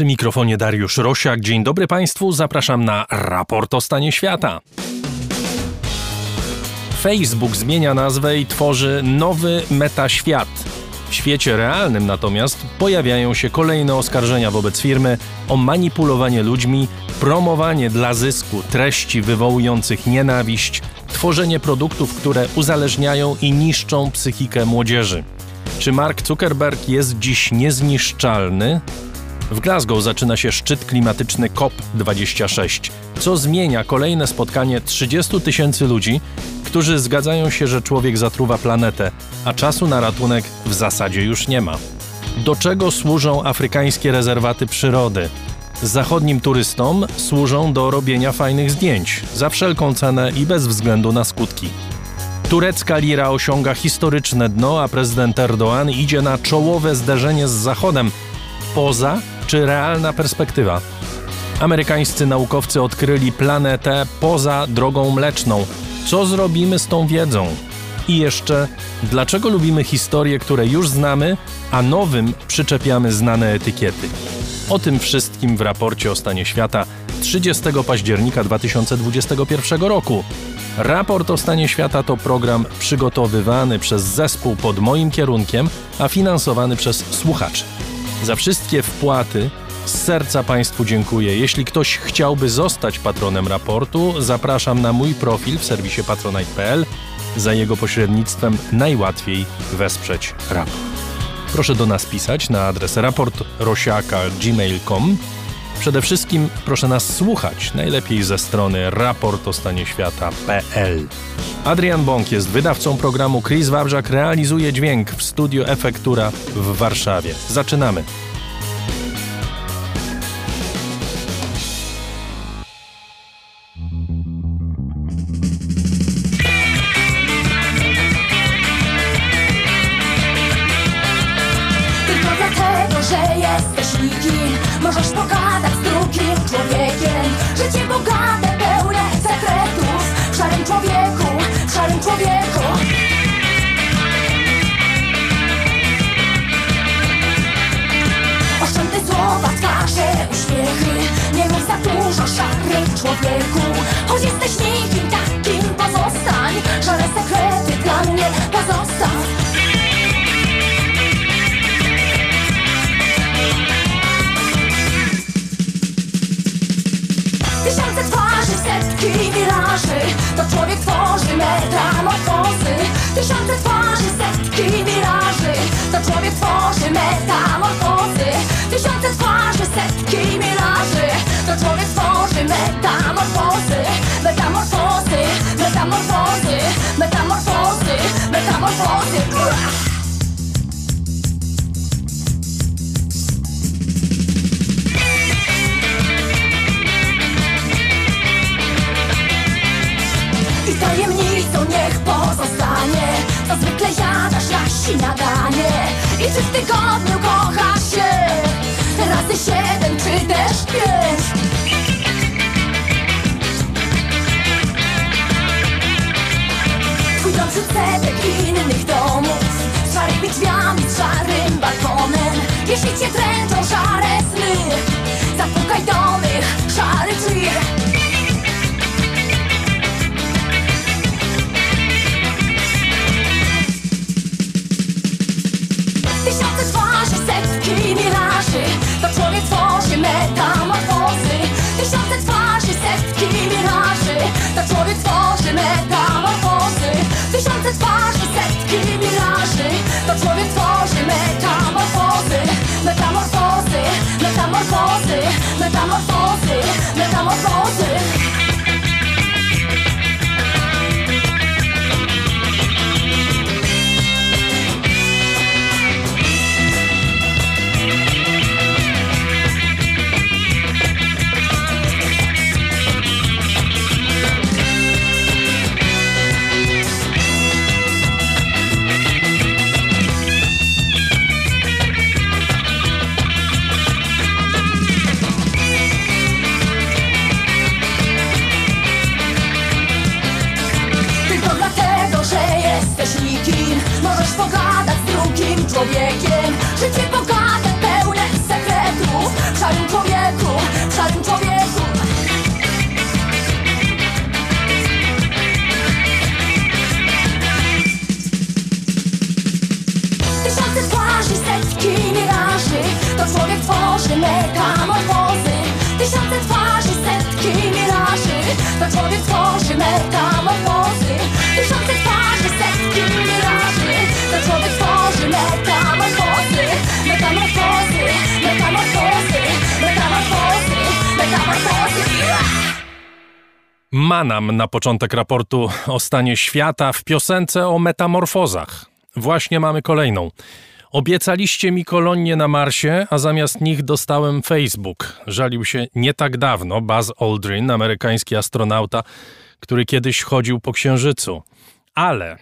Przy mikrofonie Dariusz Rosiak. Dzień dobry Państwu, zapraszam na raport o stanie świata. Facebook zmienia nazwę i tworzy nowy metaświat. W świecie realnym natomiast pojawiają się kolejne oskarżenia wobec firmy o manipulowanie ludźmi, promowanie dla zysku treści wywołujących nienawiść, tworzenie produktów, które uzależniają i niszczą psychikę młodzieży. Czy Mark Zuckerberg jest dziś niezniszczalny? W Glasgow zaczyna się szczyt klimatyczny COP26, co zmienia kolejne spotkanie 30 tysięcy ludzi, którzy zgadzają się, że człowiek zatruwa planetę, a czasu na ratunek w zasadzie już nie ma. Do czego służą afrykańskie rezerwaty przyrody? Zachodnim turystom służą do robienia fajnych zdjęć, za wszelką cenę i bez względu na skutki. Turecka lira osiąga historyczne dno, a prezydent Erdoğan idzie na czołowe zderzenie z Zachodem. Poza czy realna perspektywa? Amerykańscy naukowcy odkryli planetę poza drogą mleczną. Co zrobimy z tą wiedzą? I jeszcze, dlaczego lubimy historie, które już znamy, a nowym przyczepiamy znane etykiety? O tym wszystkim w raporcie o stanie świata 30 października 2021 roku. Raport o stanie świata to program przygotowywany przez zespół pod moim kierunkiem, a finansowany przez słuchaczy. Za wszystkie wpłaty z serca Państwu dziękuję. Jeśli ktoś chciałby zostać patronem raportu, zapraszam na mój profil w serwisie patronite.pl. Za jego pośrednictwem najłatwiej wesprzeć raport. Proszę do nas pisać na adres raportrosiaka.gmail.com Przede wszystkim proszę nas słuchać, najlepiej ze strony raportostanieświata.pl. Adrian Bąk jest wydawcą programu, Chris Wawrzak realizuje dźwięk w studio Efektura w Warszawie. Zaczynamy. Czy w tygodniu kochasz się. Razy siedem czy też pięć? Twój dom przedsetek innych domów. Z szarymi drzwiami, z szarym balkonem. Jeśli cię tręczą szare sny Zapukaj do mych szarych drzwi miraży To człowiek tworzy metamorfozy. Tysiące twarzy, setki miraży. To człowiek tworzy metamorfozy tworzy metamorfozy. Tysiące twarzy, setki miraży. To człowiek tworzy metamorfozy. Tysiące twarzy, setki miraży. To człowiek tworzy metamorfozy. Metamorfozy, metamorfozy Metamorfozy, metamorfozy. Manam na początek raportu o stanie świata w piosence o metamorfozach. Właśnie mamy kolejną. Obiecaliście mi kolonie na Marsie, a zamiast nich dostałem Facebook. Żalił się nie tak dawno Buzz Aldrin, amerykański astronauta, który kiedyś chodził po Księżycu. Ale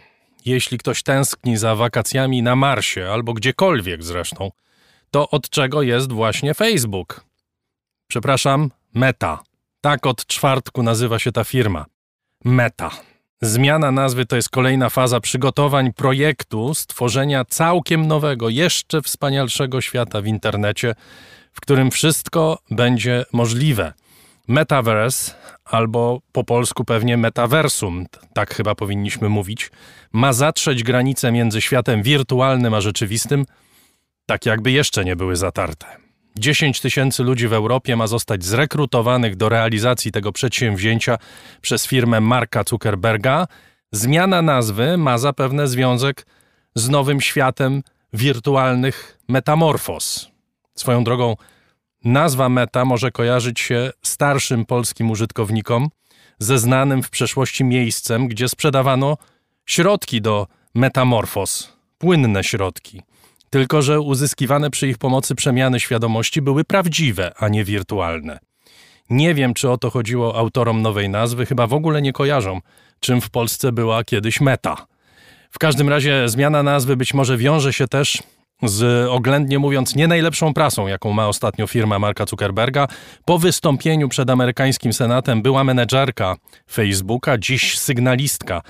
jeśli ktoś tęskni za wakacjami na Marsie albo gdziekolwiek zresztą, to od czego jest właśnie Facebook? Przepraszam, Meta. Tak od czwartku nazywa się ta firma. Meta. Zmiana nazwy to jest kolejna faza przygotowań projektu stworzenia całkiem nowego, jeszcze wspanialszego świata w internecie, w którym wszystko będzie możliwe. Metaverse, albo po polsku pewnie metaversum, tak chyba powinniśmy mówić, ma zatrzeć granice między światem wirtualnym a rzeczywistym, tak jakby jeszcze nie były zatarte. 10 tysięcy ludzi w Europie ma zostać zrekrutowanych do realizacji tego przedsięwzięcia przez firmę Marka Zuckerberga. Zmiana nazwy ma zapewne związek z nowym światem wirtualnych metamorfos. Swoją drogą, nazwa meta może kojarzyć się starszym polskim użytkownikom ze znanym w przeszłości miejscem, gdzie sprzedawano środki do metamorfos, płynne środki. Tylko, że uzyskiwane przy ich pomocy przemiany świadomości były prawdziwe, a nie wirtualne. Nie wiem, czy o to chodziło autorom nowej nazwy, chyba w ogóle nie kojarzą, czym w Polsce była kiedyś meta. W każdym razie zmiana nazwy być może wiąże się też z oględnie mówiąc nie najlepszą prasą, jaką ma ostatnio firma Marka Zuckerberga. Po wystąpieniu przed amerykańskim senatem była menedżerka Facebooka, dziś sygnalistka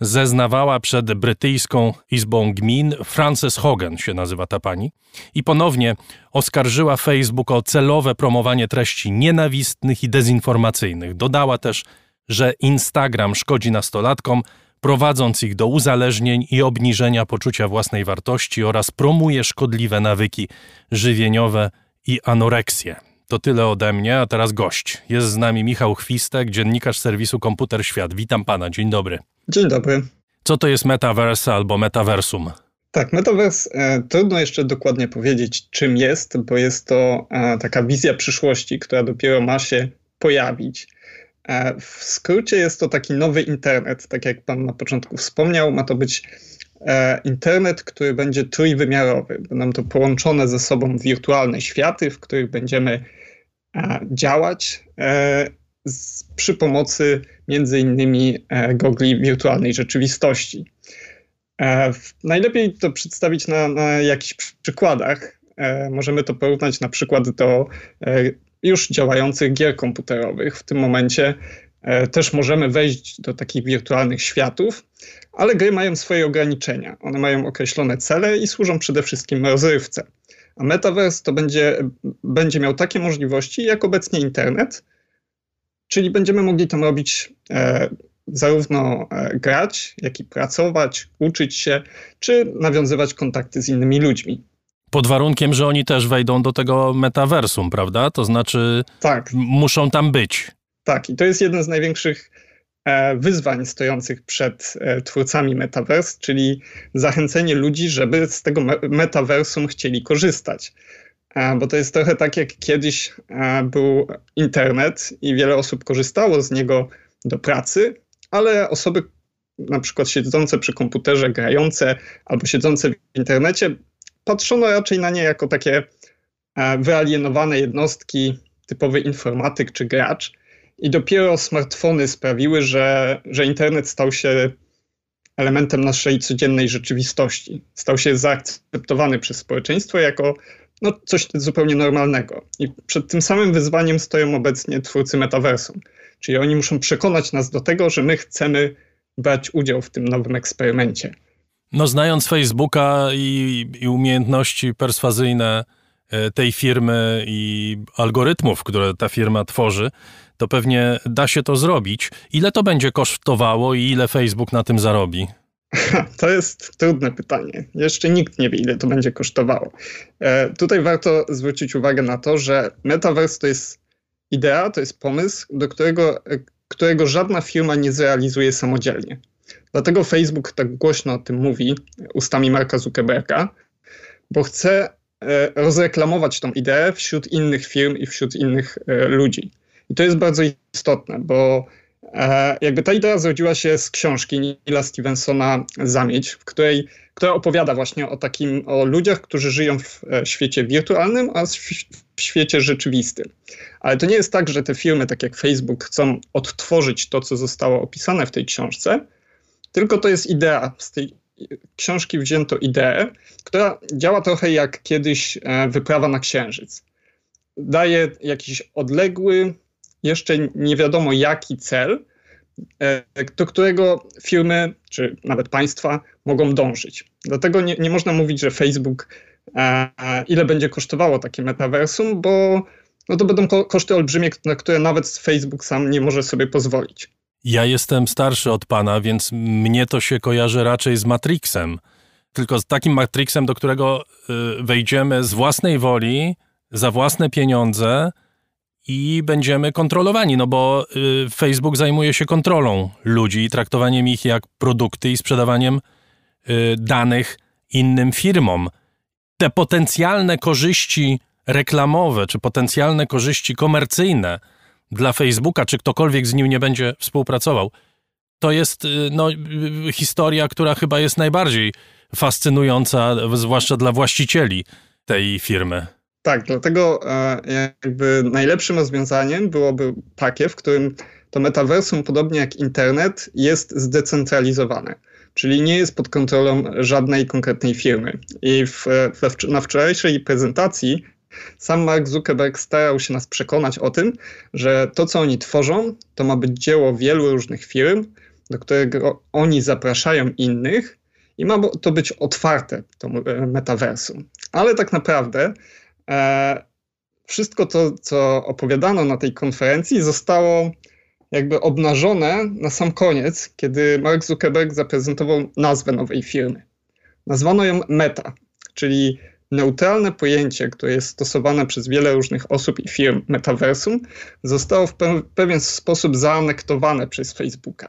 zeznawała przed brytyjską Izbą Gmin, Frances Hogan się nazywa ta pani, i ponownie oskarżyła Facebook o celowe promowanie treści nienawistnych i dezinformacyjnych. Dodała też, że Instagram szkodzi nastolatkom, prowadząc ich do uzależnień i obniżenia poczucia własnej wartości oraz promuje szkodliwe nawyki żywieniowe i anoreksję. To tyle ode mnie, a teraz gość. Jest z nami Michał Chwistek, dziennikarz serwisu Komputer Świat. Witam pana, dzień dobry. Dzień dobry. Co to jest metaverse albo metaversum? Tak, metaverse e, trudno jeszcze dokładnie powiedzieć, czym jest, bo jest to e, taka wizja przyszłości, która dopiero ma się pojawić. E, w skrócie jest to taki nowy internet, tak jak pan na początku wspomniał, ma to być e, internet, który będzie trójwymiarowy. Będą to połączone ze sobą wirtualne światy, w których będziemy e, działać z, przy pomocy między innymi gogli wirtualnej rzeczywistości. Najlepiej to przedstawić na, na jakichś przykładach. Możemy to porównać na przykład do już działających gier komputerowych. W tym momencie też możemy wejść do takich wirtualnych światów, ale gry mają swoje ograniczenia. One mają określone cele i służą przede wszystkim rozrywce. A Metaverse to będzie, będzie miał takie możliwości jak obecnie internet, Czyli będziemy mogli tam robić e, zarówno e, grać, jak i pracować, uczyć się, czy nawiązywać kontakty z innymi ludźmi. Pod warunkiem, że oni też wejdą do tego metaversum, prawda? To znaczy, tak. muszą tam być. Tak, i to jest jeden z największych e, wyzwań stojących przed e, twórcami metaverse, czyli zachęcenie ludzi, żeby z tego metaversum chcieli korzystać. E, bo to jest trochę tak, jak kiedyś był internet i wiele osób korzystało z niego do pracy, ale osoby na przykład siedzące przy komputerze, grające albo siedzące w internecie, patrzono raczej na nie jako takie e, wyalienowane jednostki, typowy informatyk czy gracz. I dopiero smartfony sprawiły, że, że internet stał się elementem naszej codziennej rzeczywistości. Stał się zaakceptowany przez społeczeństwo jako no, coś zupełnie normalnego. I przed tym samym wyzwaniem stoją obecnie twórcy metaversum. Czyli oni muszą przekonać nas do tego, że my chcemy brać udział w tym nowym eksperymencie. No, znając Facebooka i, i umiejętności perswazyjne e, tej firmy i algorytmów, które ta firma tworzy, to pewnie da się to zrobić. Ile to będzie kosztowało i ile Facebook na tym zarobi? To jest trudne pytanie. Jeszcze nikt nie wie, ile to będzie kosztowało. E, tutaj warto zwrócić uwagę na to, że Metaverse to jest idea, to jest pomysł, do którego, e, którego żadna firma nie zrealizuje samodzielnie. Dlatego Facebook tak głośno o tym mówi ustami Marka Zuckerberga, bo chce e, rozreklamować tą ideę wśród innych firm i wśród innych e, ludzi. I to jest bardzo istotne, bo e, jakby ta idea zrodziła się z książki Nila Stevensona Zamieć, w której, która opowiada właśnie o takim, o ludziach, którzy żyją w świecie wirtualnym, a w świecie rzeczywistym. Ale to nie jest tak, że te firmy, tak jak Facebook, chcą odtworzyć to, co zostało opisane w tej książce, tylko to jest idea. Z tej książki wzięto ideę, która działa trochę jak kiedyś e, wyprawa na Księżyc. Daje jakiś odległy, jeszcze nie wiadomo jaki cel, e, do którego firmy, czy nawet państwa mogą dążyć. Dlatego nie, nie można mówić, że Facebook e, ile będzie kosztowało takie metaversum, bo no to będą koszty olbrzymie, na które nawet Facebook sam nie może sobie pozwolić. Ja jestem starszy od pana, więc mnie to się kojarzy raczej z Matrixem. Tylko z takim Matrixem, do którego y, wejdziemy z własnej woli, za własne pieniądze i będziemy kontrolowani, no bo y, Facebook zajmuje się kontrolą ludzi traktowaniem ich jak produkty i sprzedawaniem y, danych innym firmom. Te potencjalne korzyści reklamowe czy potencjalne korzyści komercyjne – dla Facebooka, czy ktokolwiek z nim nie będzie współpracował, to jest y, no, y, historia, która chyba jest najbardziej fascynująca, zwłaszcza dla właścicieli tej firmy. Tak, dlatego e, jakby najlepszym rozwiązaniem byłoby takie, w którym to metaversum, podobnie jak internet, jest zdecentralizowane. Czyli nie jest pod kontrolą żadnej konkretnej firmy. I w, na wczorajszej prezentacji sam Mark Zuckerberg starał się nas przekonać o tym, że to, co oni tworzą, to ma być dzieło wielu różnych firm, do którego oni zapraszają innych i ma to być otwarte, to e, metaversum. Ale tak naprawdę e, wszystko to, co opowiadano na tej konferencji, zostało jakby obnażone na sam koniec, kiedy Mark Zuckerberg zaprezentował nazwę nowej firmy. Nazwano ją Meta, czyli neutralne pojęcie, które jest stosowane przez wiele różnych osób i firm metaversum, zostało w pewien sposób zaanektowane przez Facebooka.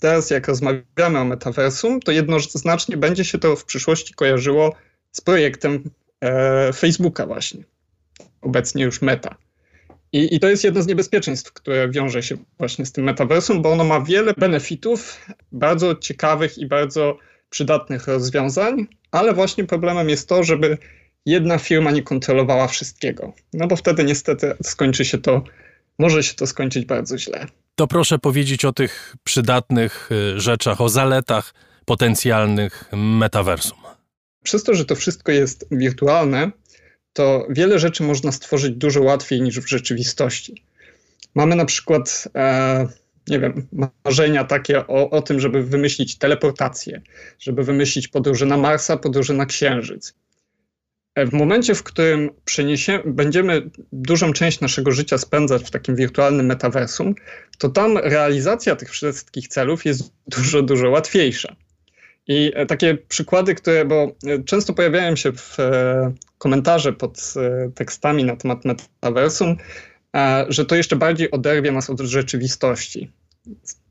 Teraz, jak rozmawiamy o metaversum, to jednoznacznie będzie się to w przyszłości kojarzyło z projektem e, Facebooka, właśnie. Obecnie już Meta. I, I, to jest jedno z niebezpieczeństw, które wiąże się właśnie z tym metaversum, bo ono ma wiele benefitów, bardzo ciekawych i bardzo przydatnych rozwiązań, ale właśnie problemem jest to, żeby jedna firma nie kontrolowała wszystkiego. No bo wtedy niestety skończy się to, może się to skończyć bardzo źle. To proszę powiedzieć o tych przydatnych y, rzeczach, o zaletach potencjalnych metaversum. Przez to, że to wszystko jest wirtualne, to wiele rzeczy można stworzyć dużo łatwiej niż w rzeczywistości. Mamy na przykład e, nie wiem, marzenia takie o, o tym, żeby wymyślić teleportację, żeby wymyślić podróże na Marsa, podróże na Księżyc. E, w momencie, w którym będziemy dużą część naszego życia spędzać w takim wirtualnym metaversum, to tam realizacja tych wszystkich celów jest dużo, dużo łatwiejsza. I e, takie przykłady, które, bo e, często pojawiają się w komentarze pod tekstami na temat metaversum, że to jeszcze bardziej oderwie nas od rzeczywistości.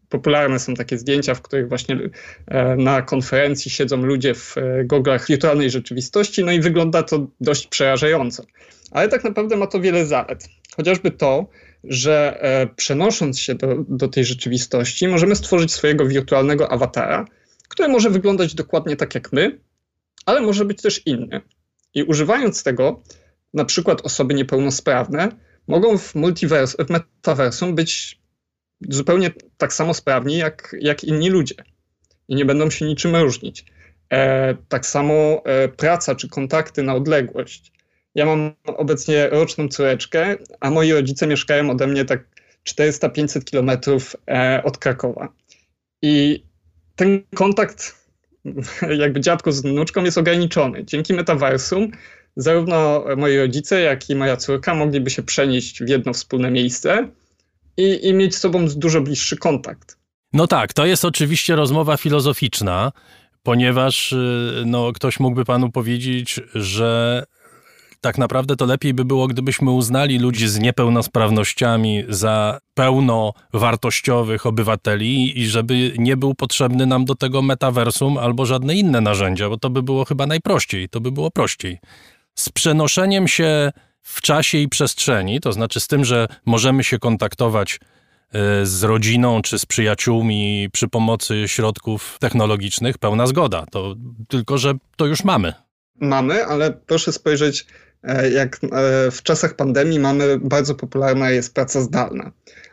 Popularne są takie zdjęcia, w których właśnie e, na konferencji siedzą ludzie w e, goglach wirtualnej rzeczywistości, no i wygląda to dość przerażająco. Ale tak naprawdę ma to wiele zalet. Chociażby to, że e, przenosząc się do, do tej rzeczywistości, możemy stworzyć swojego wirtualnego awatara, który może wyglądać dokładnie tak jak my, ale może być też inny. I używając tego, na przykład osoby niepełnosprawne mogą w multiversum, w metaversum być zupełnie tak samo sprawni jak, jak inni ludzie i nie będą się niczym różnić. E, tak samo e, praca czy kontakty na odległość. Ja mam obecnie roczną córeczkę, a moi rodzice mieszkają ode mnie tak 400-500 kilometrów e, od Krakowa. I ten kontakt jakby dziadku z wnuczką jest ograniczony. Dzięki metaversum zarówno moi rodzice, jak i moja córka mogliby się przenieść w jedno wspólne miejsce i, i mieć z sobą dużo bliższy kontakt. No tak, to jest oczywiście rozmowa filozoficzna. ponieważ y, no, ktoś mógłby panu powiedzieć, że tak naprawdę to lepiej by było, gdybyśmy uznali ludzi z niepełnosprawnościami za pełnowartościowych obywateli i żeby nie był potrzebny nam do tego metaversum albo żadne inne narzędzia, bo to by było chyba najprościej, to by było prościej. Z przenoszeniem się w czasie i przestrzeni, to znaczy z tym, że możemy się kontaktować e, z rodziną czy z przyjaciółmi przy pomocy środków technologicznych, pełna zgoda. To tylko, że to już mamy. Mamy, ale proszę spojrzeć E, jak e, w czasach pandemii mamy, bardzo popularna jest praca zdalna.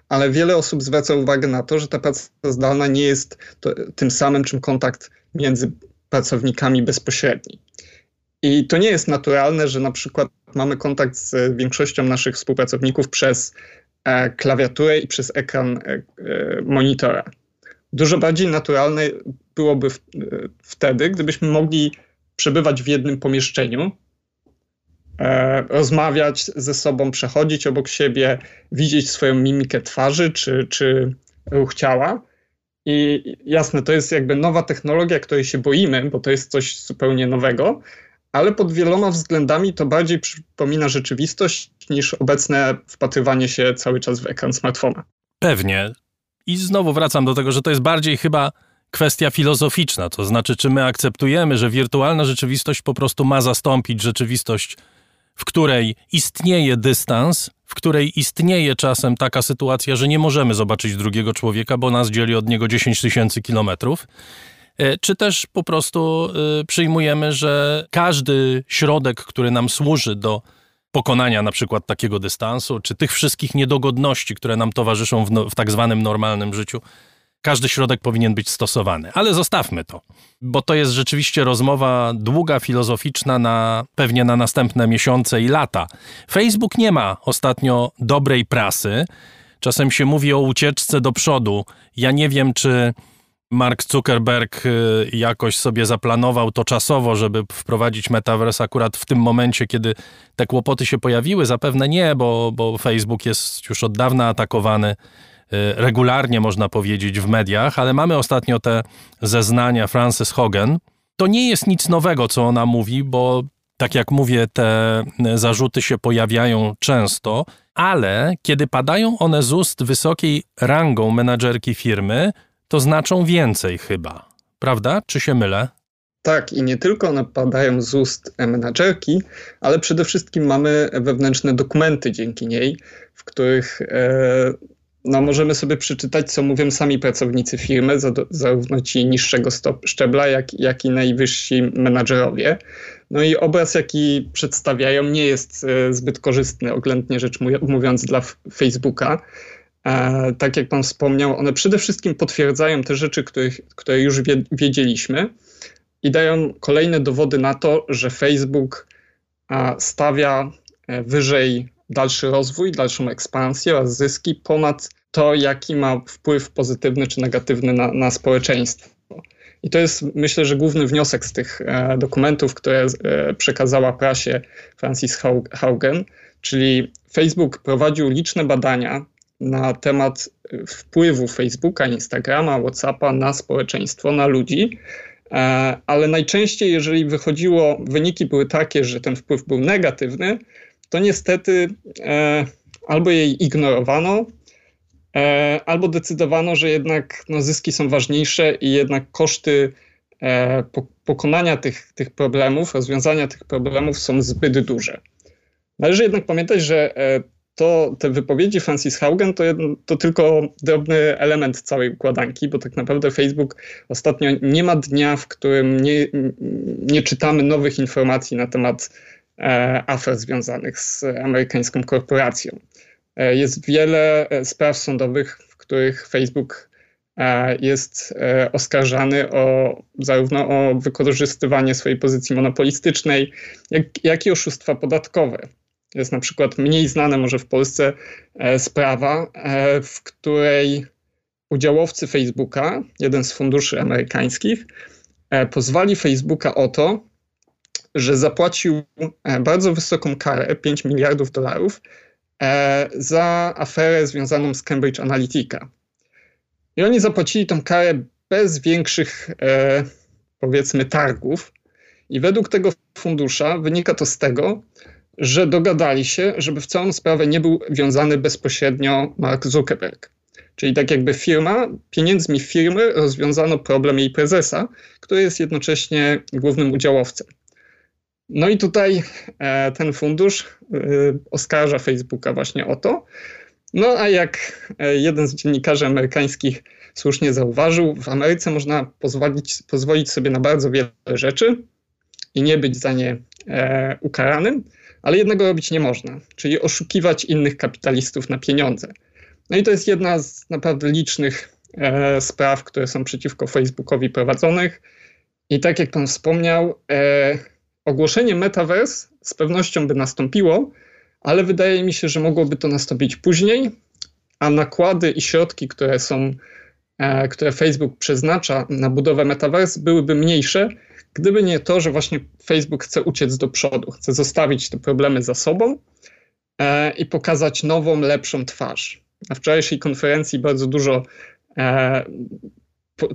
Ale wiele osób zwraca uwagę na to, że ta praca zdalna nie jest to, tym samym, czym kontakt między pracownikami bezpośredni. I to nie jest naturalne, że na przykład mamy kontakt z większością naszych współpracowników przez e, klawiaturę i przez ekran e, e, monitora. Dużo bardziej naturalne byłoby w, e, wtedy, gdybyśmy mogli przebywać w jednym pomieszczeniu E, rozmawiać ze sobą, przechodzić obok siebie, widzieć swoją mimikę twarzy czy, czy ruch ciała. I jasne, to jest jakby nowa technologia, której się boimy, bo to jest coś zupełnie nowego, ale pod wieloma względami to bardziej przypomina rzeczywistość niż obecne wpatrywanie się cały czas w ekran smartfona. Pewnie. I znowu wracam do tego, że to jest bardziej chyba kwestia filozoficzna. To znaczy, czy my akceptujemy, że wirtualna rzeczywistość po prostu ma zastąpić rzeczywistość w której istnieje dystans, w której istnieje czasem taka sytuacja, że nie możemy zobaczyć drugiego człowieka, bo nas dzieli od niego 10 tysięcy kilometrów. E, czy też po prostu e, przyjmujemy, że każdy środek, który nam służy do pokonania na przykład takiego dystansu, czy tych wszystkich niedogodności, które nam towarzyszą w, no, w tak zwanym normalnym życiu, każdy środek powinien być stosowany. Ale zostawmy to, bo to jest rzeczywiście rozmowa długa, filozoficzna, na, pewnie na następne miesiące i lata. Facebook nie ma ostatnio dobrej prasy. Czasem się mówi o ucieczce do przodu. Ja nie wiem, czy Mark Zuckerberg y, jakoś sobie zaplanował to czasowo, żeby wprowadzić metaverse akurat w tym momencie, kiedy te kłopoty się pojawiły. Zapewne nie, bo, bo Facebook jest już od dawna atakowany Y, regularnie, można powiedzieć, w mediach, ale mamy ostatnio te zeznania Frances Hogan. To nie jest nic nowego, co ona mówi, bo tak jak mówię, te zarzuty się pojawiają często, ale kiedy padają one z ust wysokiej rangą menadżerki firmy, to znaczą więcej chyba. Prawda? Czy się mylę? Tak, i nie tylko one padają z ust menadżerki, ale przede wszystkim mamy wewnętrzne dokumenty dzięki niej, w których e, no, możemy sobie przeczytać, co mówią sami pracownicy firmy, zarówno ci niższego szczebla, jak, jak i najwyżsi menadżerowie. No i obraz, jaki przedstawiają, nie jest e, zbyt korzystny, oględnie rzecz mówiąc, dla Facebooka. E, tak jak pan wspomniał, one przede wszystkim potwierdzają te rzeczy, których, które już wie, wiedzieliśmy i dają kolejne dowody na to, że Facebook stawia e, wyżej dalszy rozwój, dalszą ekspansję oraz zyski ponad to, jaki ma wpływ pozytywny czy negatywny na, na społeczeństwo. I to jest, myślę, że główny wniosek z tych e, dokumentów, które e, przekazała prasie Francis Haugen, czyli Facebook prowadził liczne badania na temat wpływu Facebooka, Instagrama, WhatsAppa na społeczeństwo, na ludzi, e, ale najczęściej, jeżeli wychodziło, wyniki były takie, że ten wpływ był negatywny, to niestety e, albo jej ignorowano, e, albo decydowano, że jednak no, zyski są ważniejsze i jednak koszty po, pokonania tych, tych problemów, rozwiązania tych problemów są zbyt duże. Należy jednak pamiętać, że to, te wypowiedzi Francis Haugen to, jedno, to tylko drobny element całej układanki, bo tak naprawdę Facebook ostatnio nie ma dnia, w którym nie, nie czytamy nowych informacji na temat E, afer związanych z amerykańską korporacją. E, jest wiele e, spraw sądowych, w których Facebook jest oskarżany o zarówno o wykorzystywanie swojej pozycji monopolistycznej, jak, jak i oszustwa podatkowe. Jest na przykład mniej znana może w Polsce sprawa, w której udziałowcy Facebooka, jeden z funduszy amerykańskich, pozwali Facebooka o to, że zapłacił e, bardzo wysoką karę 5 miliardów dolarów e, za aferę związaną z Cambridge Analytica. I oni zapłacili tą karę bez większych, e, powiedzmy targów. I według tego fundusza wynika to z tego, że dogadali się, żeby w całą sprawę nie był wiązany bezpośrednio Mark Zuckerberg. Czyli tak jakby firma, pieniędzmi firmy rozwiązano problem jej prezesa, który jest jednocześnie głównym udziałowcem. No i tutaj e, ten fundusz e, oskarża Facebooka właśnie o to. No a jak e, jeden z dziennikarzy amerykańskich słusznie zauważył, w Ameryce można pozwolić, pozwolić sobie na bardzo wiele rzeczy i nie być za nie e, ukaranym, ale jednego robić nie można, czyli oszukiwać innych kapitalistów na pieniądze. No i to jest jedna z naprawdę licznych e, spraw, które są przeciwko Facebookowi prowadzonych. I tak jak pan wspomniał, e, ogłoszenie Metaverse z pewnością by nastąpiło, ale wydaje mi się, że mogłoby to nastąpić później, a nakłady i środki, które są, które Facebook przeznacza na budowę Metaverse, byłyby mniejsze, gdyby nie to, że właśnie Facebook chce uciec do przodu, chce zostawić te problemy za sobą e, i pokazać nową, lepszą twarz. Na wczorajszej konferencji bardzo dużo e,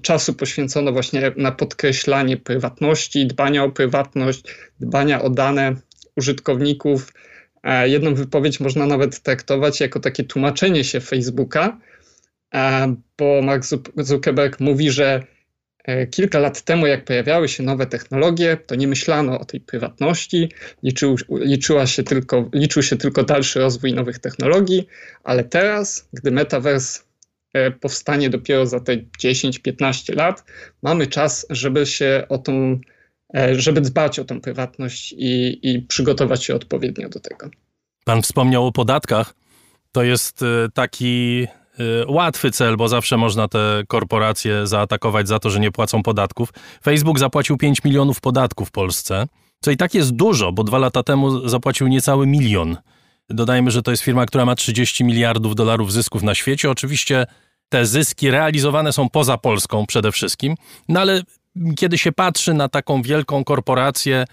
czasu poświęcono właśnie na podkreślanie prywatności, dbania o prywatność, dbania o dane użytkowników. E, jedną wypowiedź można nawet traktować jako takie tłumaczenie się Facebooka, e, bo Mark Zuckerberg mówi, że e, kilka lat temu, jak pojawiały się nowe technologie, to nie myślano o tej prywatności, liczył, liczyła się tylko, liczył się tylko dalszy rozwój nowych technologii, ale teraz, gdy metaverse E, powstanie dopiero za te 10-15 lat. Mamy czas, żeby się o tą, e, żeby dbać o tą prywatność i, i przygotować się odpowiednio do tego. Pan wspomniał o podatkach. To jest taki łatwy cel, bo zawsze można te korporacje zaatakować za to, że nie płacą podatków. Facebook zapłacił 5 milionów podatków w Polsce, co i tak jest dużo, bo dwa lata temu zapłacił niecały milion. Dodajmy, że to jest firma, która ma 30 miliardów dolarów zysków na świecie. Oczywiście te zyski realizowane są poza Polską przede wszystkim, no ale kiedy się patrzy na taką wielką korporację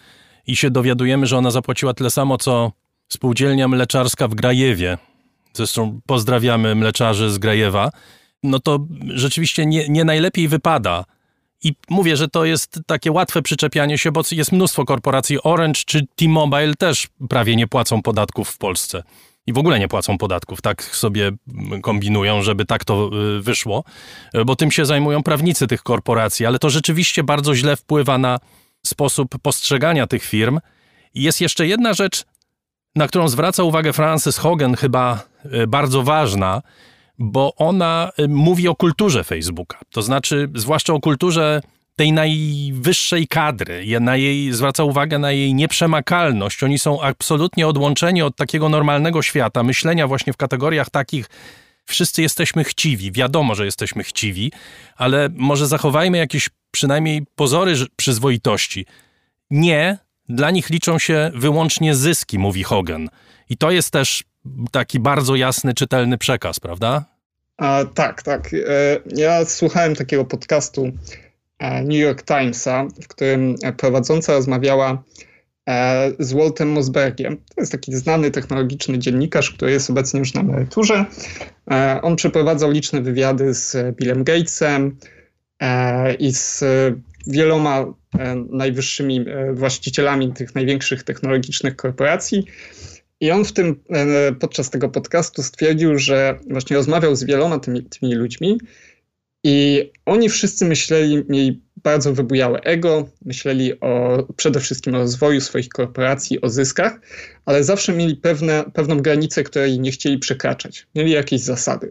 i się dowiadujemy, że ona zapłaciła tyle samo, co spółdzielnia mleczarska w Grajewie, zresztą pozdrawiamy mleczarzy z Grajewa, no to rzeczywiście nie, nie najlepiej wypada. I mówię, że to jest takie łatwe przyczepianie się, bo jest mnóstwo korporacji. Orange czy T-Mobile też prawie nie płacą podatków w Polsce i w ogóle nie płacą podatków. Tak sobie kombinują, żeby tak to y, wyszło, bo tym się zajmują prawnicy tych korporacji, ale to rzeczywiście bardzo źle wpływa na sposób postrzegania tych firm. I jest jeszcze jedna rzecz, na którą zwraca uwagę Francis Hogan, chyba y, bardzo ważna, bo ona y, mówi o kulturze Facebooka. To znaczy, zwłaszcza o kulturze tej najwyższej kadry, na jej, zwraca uwagę na jej nieprzemakalność. Oni są absolutnie odłączeni od takiego normalnego świata, myślenia właśnie w kategoriach takich, wszyscy jesteśmy chciwi, wiadomo, że jesteśmy chciwi, ale może zachowajmy jakieś przynajmniej pozory przyzwoitości. Nie, dla nich liczą się wyłącznie zyski, mówi Hogan. I to jest też taki bardzo jasny, czytelny przekaz, prawda? A, tak, tak. E, ja słuchałem takiego podcastu E, New York Timesa, w którym prowadząca rozmawiała e, z Waltem Mosbergiem. To jest taki znany technologiczny dziennikarz, który jest obecnie już na emeryturze. On przeprowadzał liczne wywiady z Billem Gatesem i z wieloma najwyższymi właścicielami tych największych technologicznych korporacji. I on w tym, podczas tego podcastu stwierdził, że właśnie rozmawiał z wieloma tymi, tymi ludźmi i oni wszyscy myśleli, mieli bardzo wybujałe ego, myśleli o, przede wszystkim o rozwoju swoich korporacji, o zyskach, ale zawsze mieli pewne, pewną granicę, której nie chcieli przekraczać. Mieli jakieś zasady.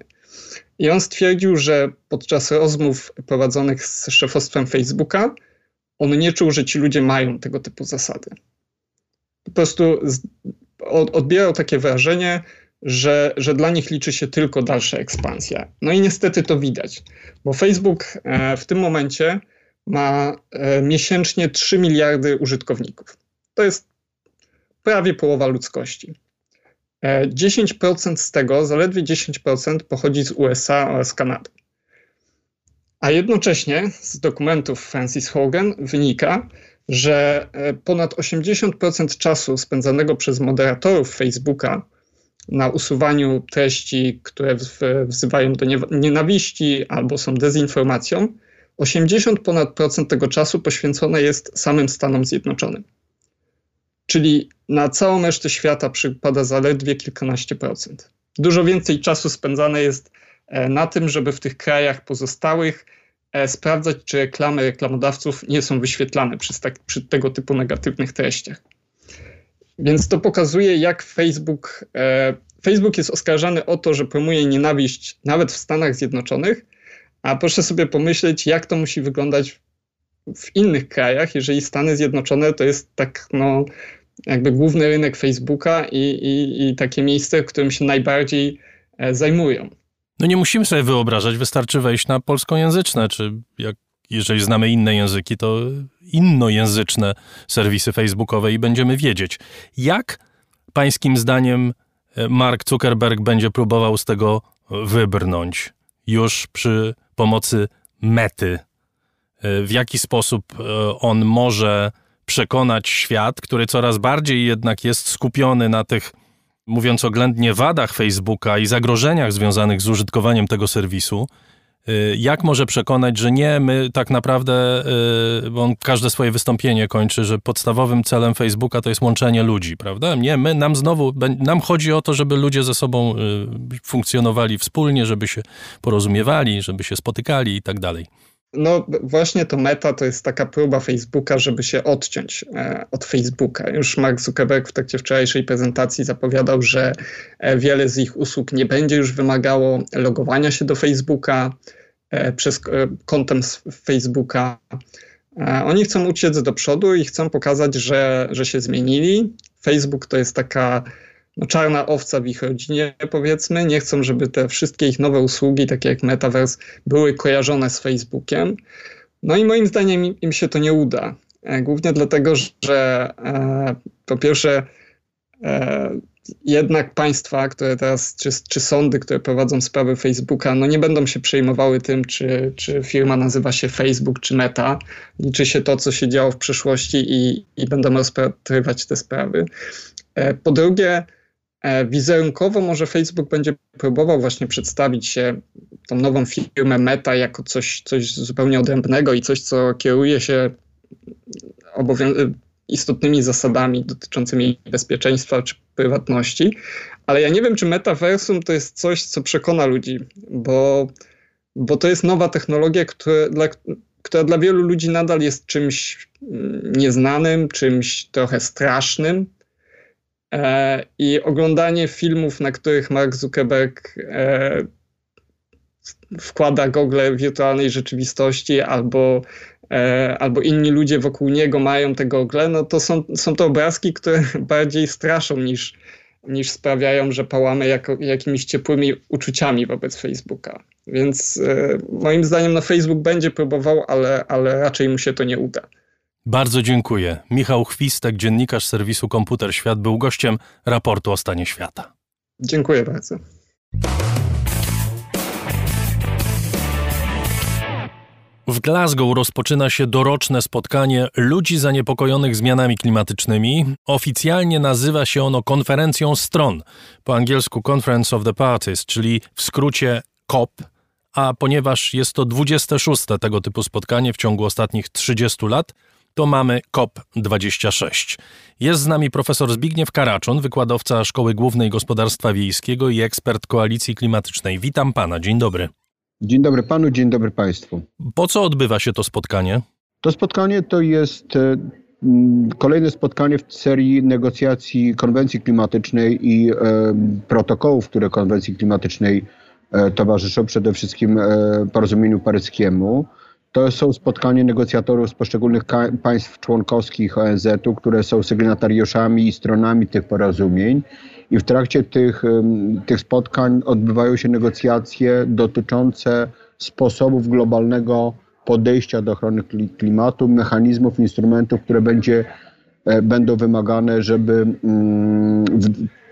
I on stwierdził, że podczas rozmów prowadzonych z szefostwem Facebooka, on nie czuł, że ci ludzie mają tego typu zasady. Po prostu odbierał takie wrażenie, że, że dla nich liczy się tylko dalsza ekspansja. No i niestety to widać, bo Facebook e, w tym momencie ma e, miesięcznie 3 miliardy użytkowników. To jest prawie połowa ludzkości. 10% e, z tego, zaledwie 10% pochodzi z USA oraz Kanady. A jednocześnie z dokumentów Francis Hogan wynika, że ponad 80% czasu spędzanego przez moderatorów Facebooka na usuwaniu treści, które wzywają do nienawiści albo są dezinformacją, 80 ponad procent tego czasu poświęcone jest samym Stanom Zjednoczonym. Czyli na całą resztę świata przypada zaledwie kilkanaście procent. Dużo więcej czasu spędzane jest e, na tym, żeby w tych krajach pozostałych e, sprawdzać, czy reklamy reklamodawców nie są wyświetlane przy, tak, przy tego typu negatywnych treściach. Więc to pokazuje, jak Facebook. E, Facebook jest oskarżany o to, że promuje nienawiść nawet w Stanach Zjednoczonych, a proszę sobie pomyśleć, jak to musi wyglądać w innych krajach, jeżeli Stany Zjednoczone to jest tak, no, jakby główny rynek Facebooka i, i, i takie miejsce, którym się najbardziej e, zajmują. No nie musimy sobie wyobrażać, wystarczy wejść na polskojęzyczne, czy jak, jeżeli znamy inne języki, to innojęzyczne serwisy facebookowe i będziemy wiedzieć, jak pańskim zdaniem e, Mark Zuckerberg będzie próbował z tego wybrnąć już przy pomocy mety. E, w jaki sposób on może przekonać świat, który coraz bardziej jednak jest skupiony na tych, mówiąc oględnie, wadach Facebooka i zagrożeniach związanych z użytkowaniem tego serwisu, y, jak może przekonać, że nie, my tak naprawdę, y, bo on każde swoje wystąpienie kończy, że podstawowym celem Facebooka to jest łączenie ludzi, prawda? Nie, my, nam znowu, nam chodzi o to, żeby ludzie ze sobą y, funkcjonowali wspólnie, żeby się porozumiewali, żeby się spotykali i tak dalej. No właśnie to meta to jest taka próba Facebooka, żeby się odciąć e, od Facebooka. Już Mark Zuckerberg w trakcie wczorajszej prezentacji zapowiadał, że e, wiele z ich usług nie będzie już wymagało logowania się do Facebooka e, przez e, kontem z Facebooka. E, oni chcą uciec do przodu i chcą pokazać, że, że się zmienili. Facebook to jest taka no, czarna owca w ich rodzinie, powiedzmy. Nie chcą, żeby te wszystkie ich nowe usługi, takie jak Metaverse, były kojarzone z Facebookiem. No i moim zdaniem im, się to nie uda. E, głównie dlatego, że e, po pierwsze, e, jednak państwa, które teraz, czy, czy, sądy, które prowadzą sprawy Facebooka, no nie będą się przejmowały tym, czy, czy firma nazywa się Facebook, czy Meta. Liczy się to, co się działo w przeszłości i, i będą rozpatrywać te sprawy. E, po drugie, wizerunkowo może Facebook będzie próbował właśnie przedstawić się, tą nową firmę Meta, jako coś, coś zupełnie odrębnego i coś, co kieruje się istotnymi zasadami dotyczącymi bezpieczeństwa czy prywatności. Ale ja nie wiem, czy metaversum to jest coś, co przekona ludzi, bo, bo to jest nowa technologia, która dla, która dla wielu ludzi nadal jest czymś mm, nieznanym, czymś trochę strasznym. E, I oglądanie filmów, na których Mark Zuckerberg e, wkłada gogle wirtualnej rzeczywistości albo, e, albo inni ludzie wokół niego mają te gogle, no to są, są to obrazki, które bardziej straszą niż, niż sprawiają, że pałamy jako, jakimiś ciepłymi uczuciami wobec Facebooka. Więc moim zdaniem no, Facebook będzie próbował, ale, ale raczej mu się to nie uda. Bardzo dziękuję. Michał Chwistek, dziennikarz serwisu Komputer Świat, był gościem raportu o stanie świata. Dziękuję bardzo. W Glasgow rozpoczyna się doroczne spotkanie ludzi zaniepokojonych zmianami klimatycznymi. Oficjalnie nazywa się ono konferencją stron, po angielsku Conference of the Parties, czyli w skrócie COP. A ponieważ jest to 26 tego typu spotkanie w ciągu ostatnich 30 lat, to mamy COP26. Jest z nami profesor Zbigniew Karaczon, wykładowca Szkoły Głównej Gospodarstwa Wiejskiego i ekspert Koalicji Klimatycznej. Witam pana, dzień dobry. Dzień dobry panu, dzień dobry państwu. Po co odbywa się to spotkanie? To spotkanie to jest e, kolejne spotkanie w serii negocjacji konwencji klimatycznej i e, protokołów, które konwencji klimatycznej e, towarzyszą, przede wszystkim porozumieniu paryskiemu. To są spotkania negocjatorów z poszczególnych państw członkowskich ONZ-u, które są sygnatariuszami i stronami tych porozumień. I w trakcie tych, tych spotkań odbywają się negocjacje dotyczące sposobów globalnego podejścia do ochrony klimatu, mechanizmów, instrumentów, które będzie, e, będą wymagane, żeby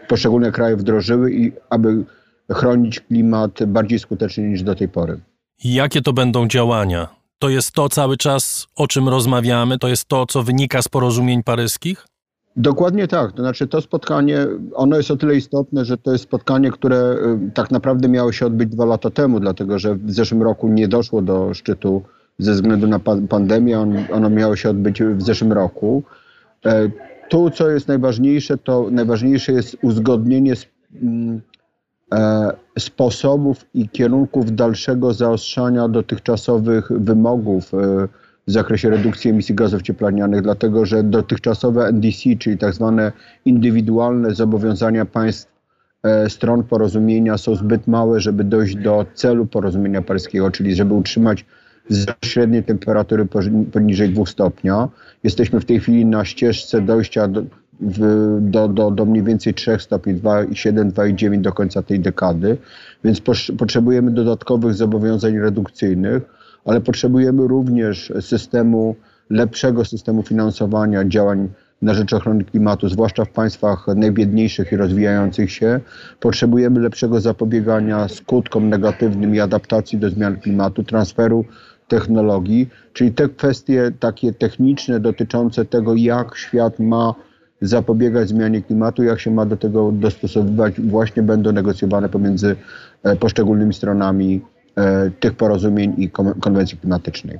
poszczególne kraje wdrożyły i aby chronić klimat bardziej skutecznie niż do tej pory. Jakie to będą działania? To jest to cały czas, o czym rozmawiamy, to jest to, co wynika z porozumień paryskich? Dokładnie tak. To znaczy to spotkanie, ono jest o tyle istotne, że to jest spotkanie, które y, tak naprawdę miało się odbyć dwa lata temu, dlatego że w zeszłym roku nie doszło do szczytu ze względu na pandemię. On, ono miało się odbyć w zeszłym roku. E, tu, co jest najważniejsze, to najważniejsze jest uzgodnienie mm, e, sposobów i kierunków dalszego zaostrzania dotychczasowych wymogów w zakresie redukcji emisji gazów cieplarnianych, dlatego że dotychczasowe NDC, czyli tak zwane indywidualne zobowiązania państw e, stron porozumienia są zbyt małe, żeby dojść do celu porozumienia paryskiego, czyli żeby utrzymać średniej temperatury poniżej 2 stopnia. Jesteśmy w tej chwili na ścieżce dojścia do, w, do, do, do mniej więcej 3 stopni, 2,7, 2,9 do końca tej dekady, więc potrzebujemy dodatkowych zobowiązań redukcyjnych ale potrzebujemy również systemu, lepszego systemu finansowania działań na rzecz ochrony klimatu, zwłaszcza w państwach najbiedniejszych i rozwijających się. Potrzebujemy lepszego zapobiegania skutkom negatywnym i adaptacji do zmian klimatu, transferu technologii, czyli te kwestie takie techniczne dotyczące tego, jak świat ma zapobiegać zmianie klimatu, jak się ma do tego dostosowywać, właśnie będą negocjowane pomiędzy e, poszczególnymi stronami E, tych porozumień i konwencji klimatycznej.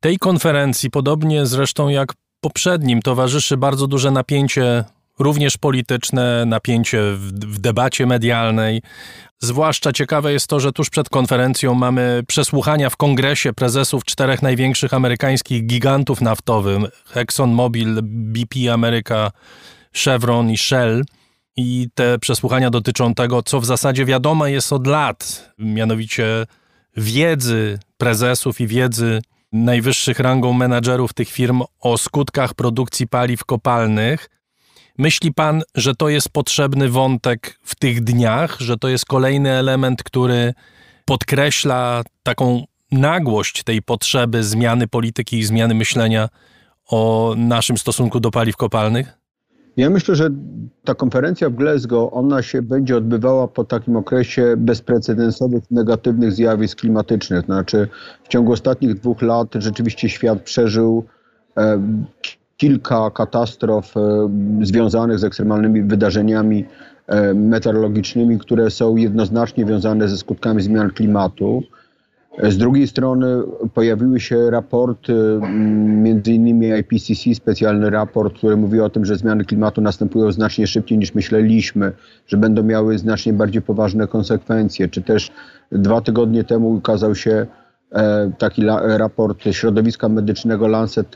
Tej konferencji, podobnie zresztą jak poprzednim, towarzyszy bardzo duże napięcie, również polityczne, napięcie w, w debacie medialnej. Zwłaszcza ciekawe jest to, że tuż przed konferencją mamy przesłuchania w kongresie prezesów czterech największych amerykańskich gigantów naftowych: ExxonMobil, BP America, Chevron i Shell. I te przesłuchania dotyczą tego, co w zasadzie wiadome jest od lat, mianowicie wiedzy prezesów i wiedzy najwyższych rangą menadżerów tych firm o skutkach produkcji paliw kopalnych. Myśli pan, że to jest potrzebny wątek w tych dniach, że to jest kolejny element, który podkreśla taką nagłość tej potrzeby zmiany polityki i zmiany myślenia o naszym stosunku do paliw kopalnych? Ja myślę, że ta konferencja w Glasgow, ona się będzie odbywała po takim okresie bezprecedensowych negatywnych zjawisk klimatycznych. Znaczy w ciągu ostatnich dwóch lat rzeczywiście świat przeżył e, kilka katastrof e, związanych z ekstremalnymi wydarzeniami e, meteorologicznymi, które są jednoznacznie wiązane ze skutkami zmian klimatu. Z drugiej strony pojawiły się raporty, mm, między innymi IPCC, specjalny raport, który mówi o tym, że zmiany klimatu następują znacznie szybciej niż myśleliśmy, że będą miały znacznie bardziej poważne konsekwencje. Czy też dwa tygodnie temu ukazał się e, taki raport środowiska medycznego Lancet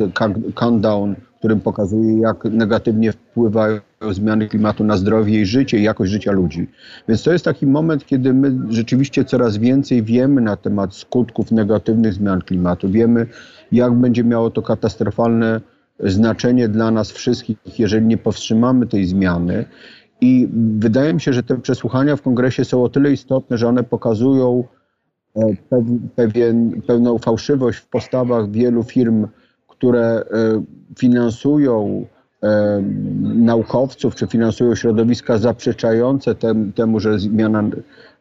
Countdown, którym pokazuje, jak negatywnie wpływają zmiany klimatu na zdrowie i życie i jakość życia ludzi. Więc to jest taki moment, kiedy my rzeczywiście coraz więcej wiemy na temat skutków negatywnych zmian klimatu. Wiemy, jak będzie miało to katastrofalne znaczenie dla nas wszystkich, jeżeli nie powstrzymamy tej zmiany. I wydaje mi się, że te przesłuchania w kongresie są o tyle istotne, że one pokazują e, pewien, pewną fałszywość w postawach wielu firm, które e, finansują e, naukowców, czy finansują środowiska zaprzeczające tem, temu, że zmiana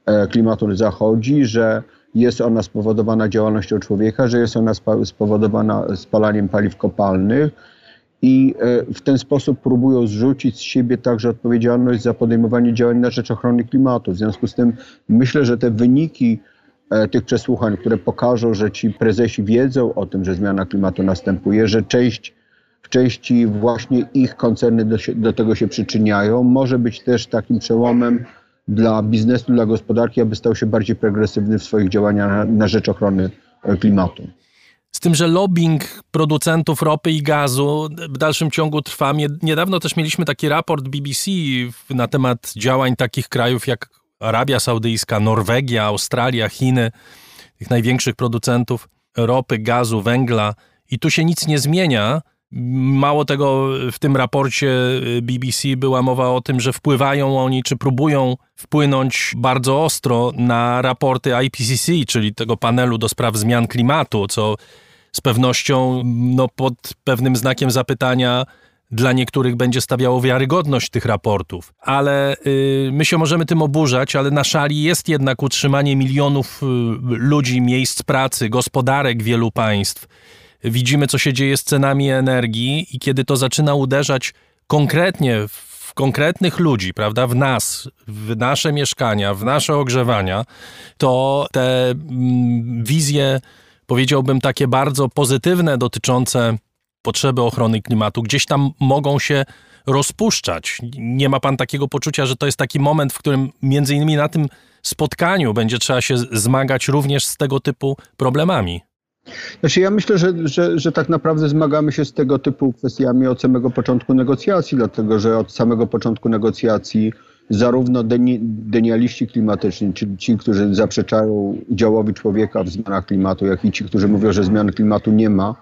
e, klimatu zachodzi, że jest ona spowodowana działalnością człowieka, że jest ona spowodowana spalaniem paliw kopalnych i w ten sposób próbują zrzucić z siebie także odpowiedzialność za podejmowanie działań na rzecz ochrony klimatu. W związku z tym myślę, że te wyniki tych przesłuchań, które pokażą, że ci prezesi wiedzą o tym, że zmiana klimatu następuje, że część, w części właśnie ich koncerny do, do tego się przyczyniają, może być też takim przełomem dla biznesu, dla gospodarki, aby stał się bardziej progresywny w swoich działaniach na, na rzecz ochrony e, klimatu. Z tym, że lobbying producentów ropy i gazu w dalszym ciągu trwa. Niedawno też mieliśmy taki raport BBC na temat działań takich krajów jak Arabia Saudyjska, Norwegia, Australia, Chiny, tych największych producentów ropy, gazu, węgla. I tu się nic nie zmienia. Mało tego, w tym raporcie BBC była mowa o tym, że wpływają oni, czy próbują wpłynąć bardzo ostro na raporty IPCC, czyli tego panelu do spraw zmian klimatu, co z pewnością no, pod pewnym znakiem zapytania dla niektórych będzie stawiało wiarygodność tych raportów. Ale y, my się możemy tym oburzać, ale na szali jest jednak utrzymanie milionów y, ludzi, miejsc pracy, gospodarek wielu państw. Widzimy, co się dzieje z cenami energii i kiedy to zaczyna uderzać konkretnie w konkretnych ludzi, prawda, w nas, w nasze mieszkania, w nasze ogrzewania, to te mm, wizje powiedziałbym, takie bardzo pozytywne dotyczące potrzeby ochrony klimatu, gdzieś tam mogą się rozpuszczać. Nie ma pan takiego poczucia, że to jest taki moment, w którym między innymi na tym spotkaniu będzie trzeba się zmagać również z tego typu problemami? Znaczy ja myślę, że, że, że tak naprawdę zmagamy się z tego typu kwestiami od samego początku negocjacji, dlatego że od samego początku negocjacji zarówno deni, denialiści klimatyczni, czyli ci, którzy zaprzeczają udziałowi człowieka w zmianach klimatu, jak i ci, którzy mówią, że zmian klimatu nie ma,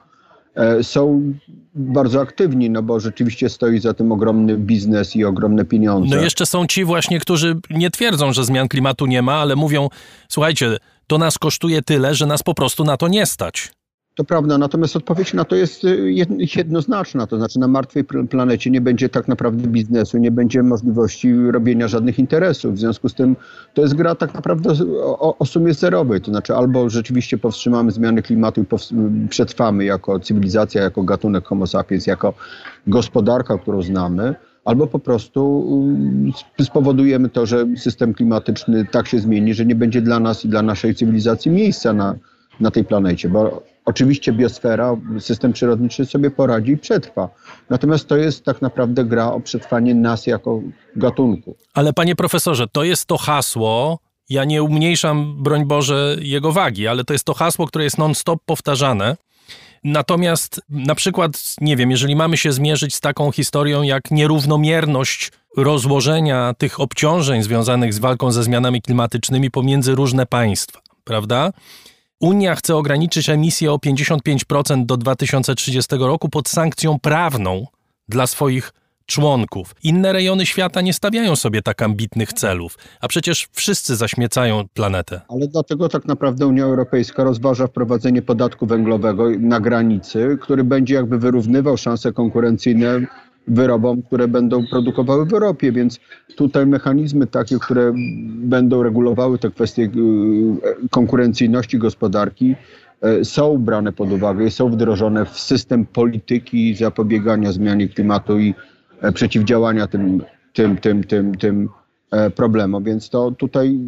są bardzo aktywni, no bo rzeczywiście stoi za tym ogromny biznes i ogromne pieniądze. No jeszcze są ci właśnie, którzy nie twierdzą, że zmian klimatu nie ma, ale mówią, słuchajcie, to nas kosztuje tyle, że nas po prostu na to nie stać. To prawda, natomiast odpowiedź na to jest y, jednoznaczna. To znaczy, na martwej planecie nie będzie tak naprawdę biznesu, nie będzie możliwości robienia żadnych interesów. W związku z tym to jest gra tak naprawdę o, o sumie zerowej. To znaczy, albo rzeczywiście powstrzymamy zmiany klimatu i przetrwamy jako cywilizacja, jako gatunek Homo sapiens, jako gospodarka, którą znamy, albo po prostu y, spowodujemy to, że system klimatyczny tak się zmieni, że nie będzie dla nas i dla naszej cywilizacji miejsca na, na tej planecie, bo oczywiście biosfera, system przyrodniczy sobie poradzi i przetrwa. Natomiast to jest tak naprawdę gra o przetrwanie nas jako gatunku. Ale panie profesorze, to jest to hasło, ja nie umniejszam, broń Boże, jego wagi, ale to jest to hasło, które jest non-stop powtarzane. Natomiast na przykład, nie wiem, jeżeli mamy się zmierzyć z taką historią jak nierównomierność rozłożenia tych obciążeń związanych z walką ze zmianami klimatycznymi pomiędzy różne państwa, prawda? Unia chce ograniczyć emisję o 55% do 2030 roku pod sankcją prawną dla swoich członków. Inne rejony świata nie stawiają sobie tak ambitnych celów, a przecież wszyscy zaśmiecają planetę. Ale dlatego tak naprawdę Unia Europejska rozważa wprowadzenie podatku węglowego na granicy, który będzie jakby wyrównywał szanse konkurencyjne wyrobom, które będą produkowały w Europie, więc tutaj mechanizmy takie, które będą regulowały te kwestie y, konkurencyjności gospodarki, y, są brane pod uwagę i są wdrożone w system polityki zapobiegania zmianie klimatu i e, przeciwdziałania tym, tym, tym, tym, tym e, problemom. Więc to tutaj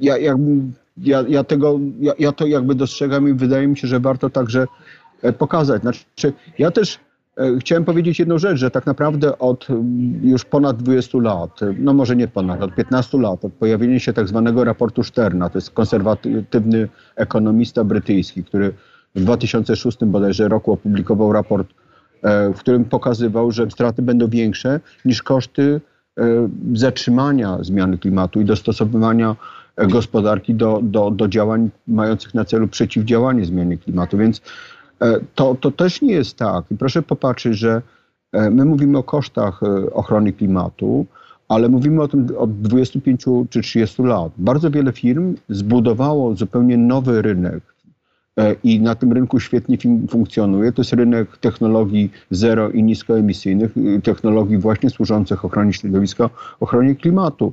ja, ja, ja, tego, ja, ja to jakby dostrzegam i wydaje mi się, że warto także e, pokazać. Znaczy, ja też E, chciałem powiedzieć jedną rzecz, że tak naprawdę od mm, już ponad 20 lat, no może nie ponad, od 15 lat, od pojawienia się tak zwanego raportu Sterna, to jest konserwatywny ekonomista brytyjski, który w 2006 bodajże roku opublikował raport, e, w którym pokazywał, że straty będą większe niż koszty e, zatrzymania zmiany klimatu i dostosowywania gospodarki do, do, do działań mających na celu przeciwdziałanie zmianie klimatu. Więc E, to, to też nie jest tak. I proszę popatrzeć, że e, my mówimy o kosztach e, ochrony klimatu, ale mówimy o tym od 25 czy 30 lat. Bardzo wiele firm zbudowało zupełnie nowy rynek i na tym rynku świetnie funkcjonuje. To jest rynek technologii zero i niskoemisyjnych, technologii właśnie służących ochronie środowiska, ochronie klimatu.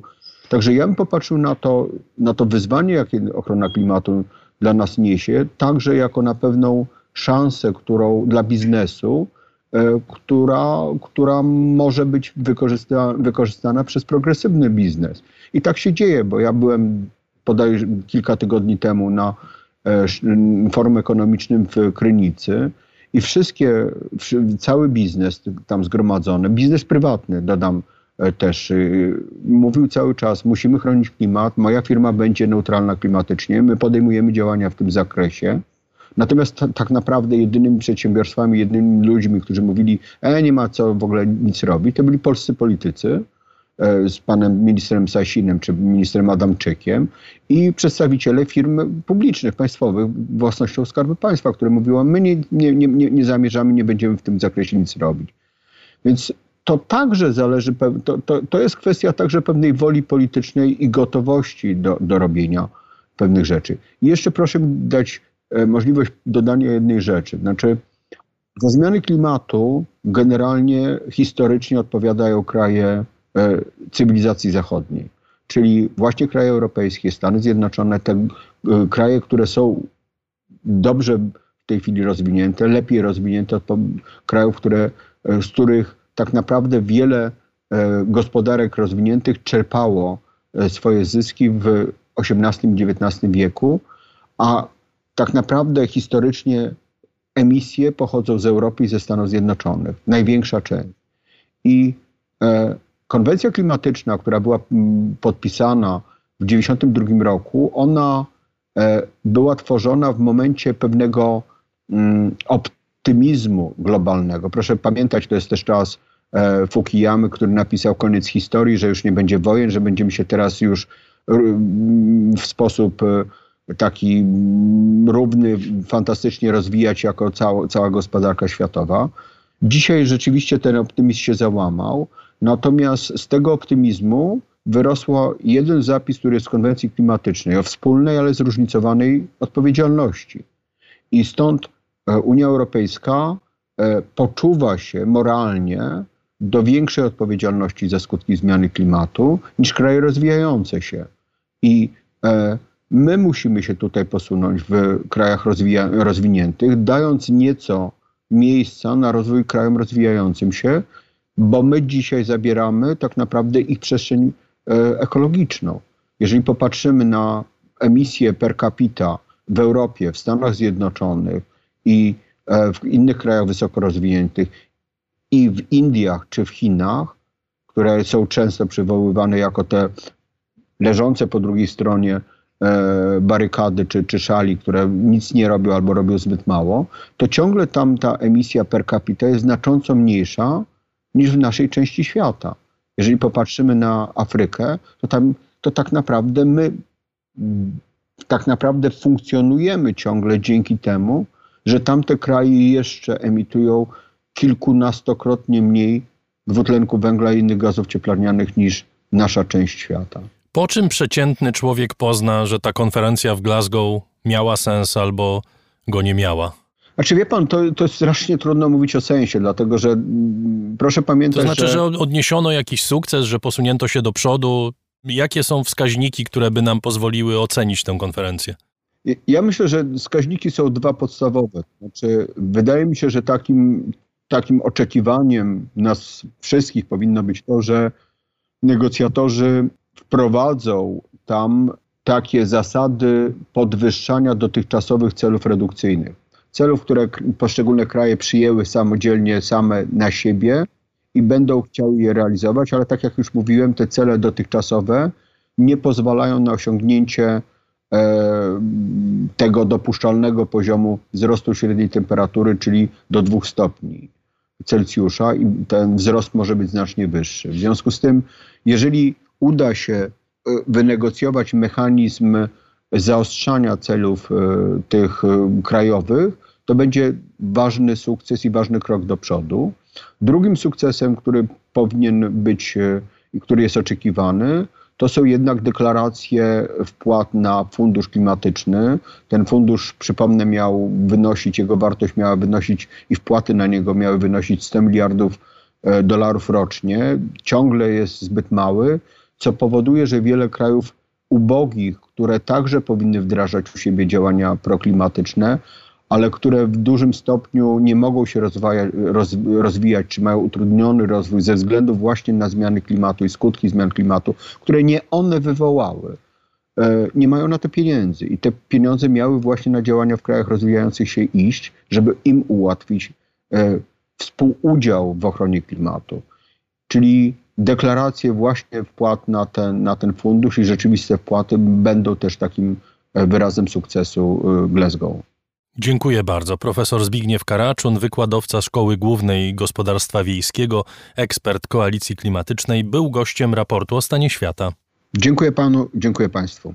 Także ja bym popatrzył na to, na to wyzwanie, jakie ochrona klimatu dla nas niesie, także jako na pewną szansę, którą dla biznesu, e, która, która może być wykorzysta, wykorzystana przez progresywny biznes. I tak się dzieje, bo ja byłem podaj kilka tygodni temu na e, forum ekonomicznym w Krynicy i wszystkie, cały biznes tam zgromadzony, biznes prywatny, dodam e, też, mówił cały czas, musimy chronić klimat, moja firma będzie neutralna klimatycznie, my podejmujemy działania w tym zakresie. Natomiast tak naprawdę jedynymi przedsiębiorstwami, jedynymi ludźmi, którzy mówili, e, nie ma co w ogóle nic robić, to byli polscy politycy e, z panem ministrem Sasinem czy ministrem Adamczykiem i przedstawiciele firm publicznych, państwowych, własnością Skarbu Państwa, które mówiło, my nie, nie, nie, nie zamierzamy, nie będziemy w tym zakresie nic robić. Więc to także zależy, to, to, to jest kwestia także pewnej woli politycznej i gotowości do, do robienia pewnych rzeczy. I jeszcze proszę mi dać możliwość dodania jednej rzeczy. Znaczy, za zmiany klimatu generalnie historycznie odpowiadają kraje e, cywilizacji zachodniej, czyli właśnie kraje europejskie, Stany Zjednoczone, te e, kraje, które są dobrze w tej chwili rozwinięte, lepiej rozwinięte od krajów, które, z których tak naprawdę wiele gospodarek rozwiniętych czerpało swoje zyski w XVIII i XIX wieku, a tak naprawdę historycznie emisje pochodzą z Europy i ze Stanów Zjednoczonych, największa część. I e, konwencja klimatyczna, która była podpisana w 1992 roku, ona e, była tworzona w momencie pewnego m, optymizmu globalnego. Proszę pamiętać, to jest też czas e, Fukuyamy, który napisał koniec historii, że już nie będzie wojen, że będziemy się teraz już w sposób e, taki równy, fantastycznie rozwijać jako cała, cała gospodarka światowa. Dzisiaj rzeczywiście ten optymizm się załamał, natomiast z tego optymizmu wyrosło jeden zapis, który jest w konwencji klimatycznej o wspólnej, ale zróżnicowanej odpowiedzialności. I stąd e, Unia Europejska e, poczuwa się moralnie do większej odpowiedzialności za skutki zmiany klimatu niż kraje rozwijające się. I e, my musimy się tutaj posunąć w krajach rozwija- rozwiniętych, dając nieco miejsca na rozwój krajom rozwijającym się, bo my dzisiaj zabieramy tak naprawdę ich przestrzeń e, ekologiczną. Jeżeli popatrzymy na emisję per capita w Europie, w Stanach Zjednoczonych i e, w innych krajach wysoko rozwiniętych i w Indiach czy w Chinach, które są często przywoływane jako te leżące po drugiej stronie barykady czy, czy szali, które nic nie robią albo robią zbyt mało, to ciągle tam ta emisja per capita jest znacząco mniejsza niż w naszej części świata. Jeżeli popatrzymy na Afrykę, to tam to tak naprawdę my tak naprawdę funkcjonujemy ciągle dzięki temu, że tamte kraje jeszcze emitują kilkunastokrotnie mniej dwutlenku węgla i innych gazów cieplarnianych niż nasza część świata. Po czym przeciętny człowiek pozna, że ta konferencja w Glasgow miała sens albo go nie miała? Znaczy wie pan, to, to jest strasznie trudno mówić o sensie, dlatego że mm, proszę pamiętać, To znaczy, że... że odniesiono jakiś sukces, że posunięto się do przodu. Jakie są wskaźniki, które by nam pozwoliły ocenić tę konferencję? Ja myślę, że wskaźniki są dwa podstawowe. Znaczy, wydaje mi się, że takim, takim oczekiwaniem nas wszystkich powinno być to, że negocjatorzy wprowadzą tam takie zasady podwyższania dotychczasowych celów redukcyjnych. Celów, które poszczególne kraje przyjęły samodzielnie, same na siebie i będą chciały je realizować, ale tak jak już mówiłem, te cele dotychczasowe nie pozwalają na osiągnięcie e, tego dopuszczalnego poziomu wzrostu średniej temperatury, czyli do 2 stopni Celsjusza i ten wzrost może być znacznie wyższy. W związku z tym, jeżeli uda się e, wynegocjować mechanizm zaostrzania celów e, tych e, krajowych, to będzie ważny sukces i ważny krok do przodu. Drugim sukcesem, który powinien być i który jest oczekiwany, to są jednak deklaracje wpłat na fundusz klimatyczny. Ten fundusz, przypomnę, miał wynosić, jego wartość miała wynosić i wpłaty na niego miały wynosić 100 miliardów dolarów rocznie. Ciągle jest zbyt mały co powoduje, że wiele krajów ubogich, które także powinny wdrażać u siebie działania proklimatyczne, ale które w dużym stopniu nie mogą się rozwijać, roz, rozwijać, czy mają utrudniony rozwój ze względu właśnie na zmiany klimatu i skutki zmian klimatu, które nie one wywołały. E, nie mają na to pieniędzy i te pieniądze miały właśnie na działania w krajach rozwijających się iść, żeby im ułatwić e, współudział w ochronie klimatu. Czyli deklaracje właśnie wpłat na ten, na ten fundusz i rzeczywiste wpłaty będą też takim e, wyrazem sukcesu e, Glasgow. Dziękuję bardzo. Profesor Zbigniew Karaczun, wykładowca Szkoły Głównej Gospodarstwa Wiejskiego, ekspert Koalicji Klimatycznej, był gościem raportu o stanie świata. Dziękuję panu, dziękuję państwu.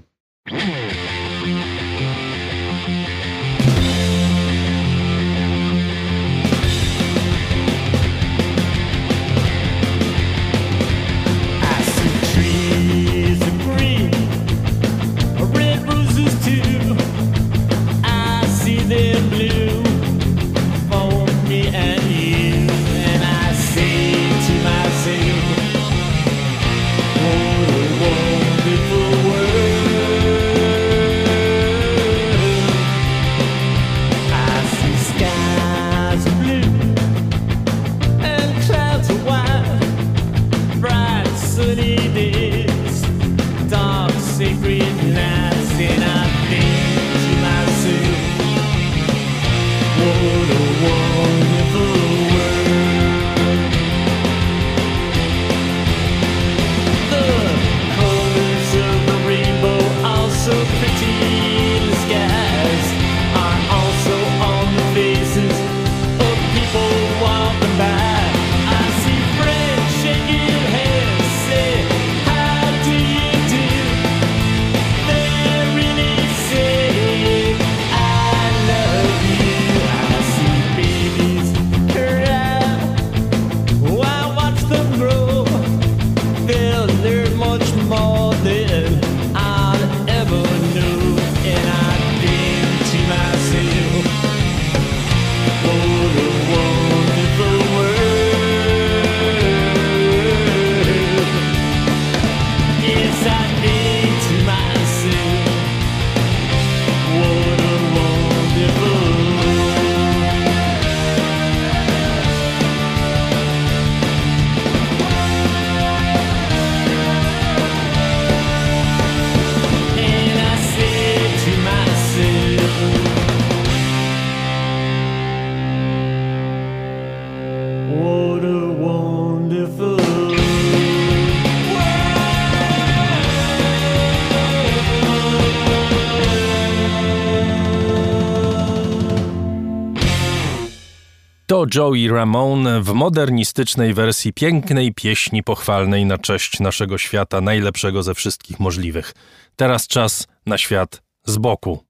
Joey Ramone w modernistycznej wersji pięknej pieśni pochwalnej na cześć naszego świata, najlepszego ze wszystkich możliwych. Teraz czas na świat z boku.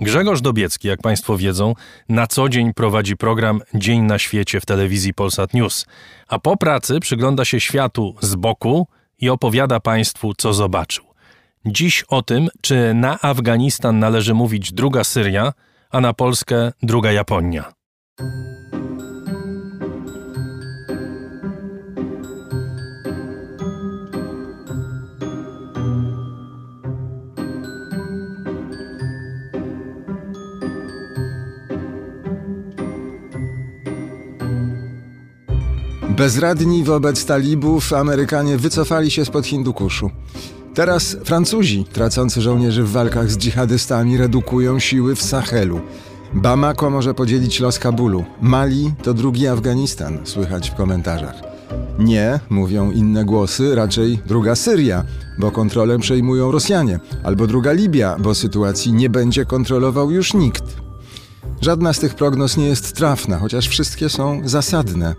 Grzegorz Dobiecki, jak Państwo wiedzą, na co dzień prowadzi program Dzień na świecie w telewizji Polsat News, a po pracy przygląda się światu z boku i opowiada Państwu, co zobaczył. Dziś o tym, czy na Afganistan należy mówić druga Syria, a na Polskę druga Japonia. Bezradni wobec talibów, Amerykanie wycofali się spod Hindukuszu. Teraz Francuzi, tracący żołnierzy w walkach z dżihadystami, redukują siły w Sahelu. Bamako może podzielić los Kabulu. Mali to drugi Afganistan, słychać w komentarzach. Nie, mówią inne głosy, raczej druga Syria, bo kontrolę przejmują Rosjanie, albo druga Libia, bo sytuacji nie będzie kontrolował już nikt. Żadna z tych prognoz nie jest trafna, chociaż wszystkie są zasadne.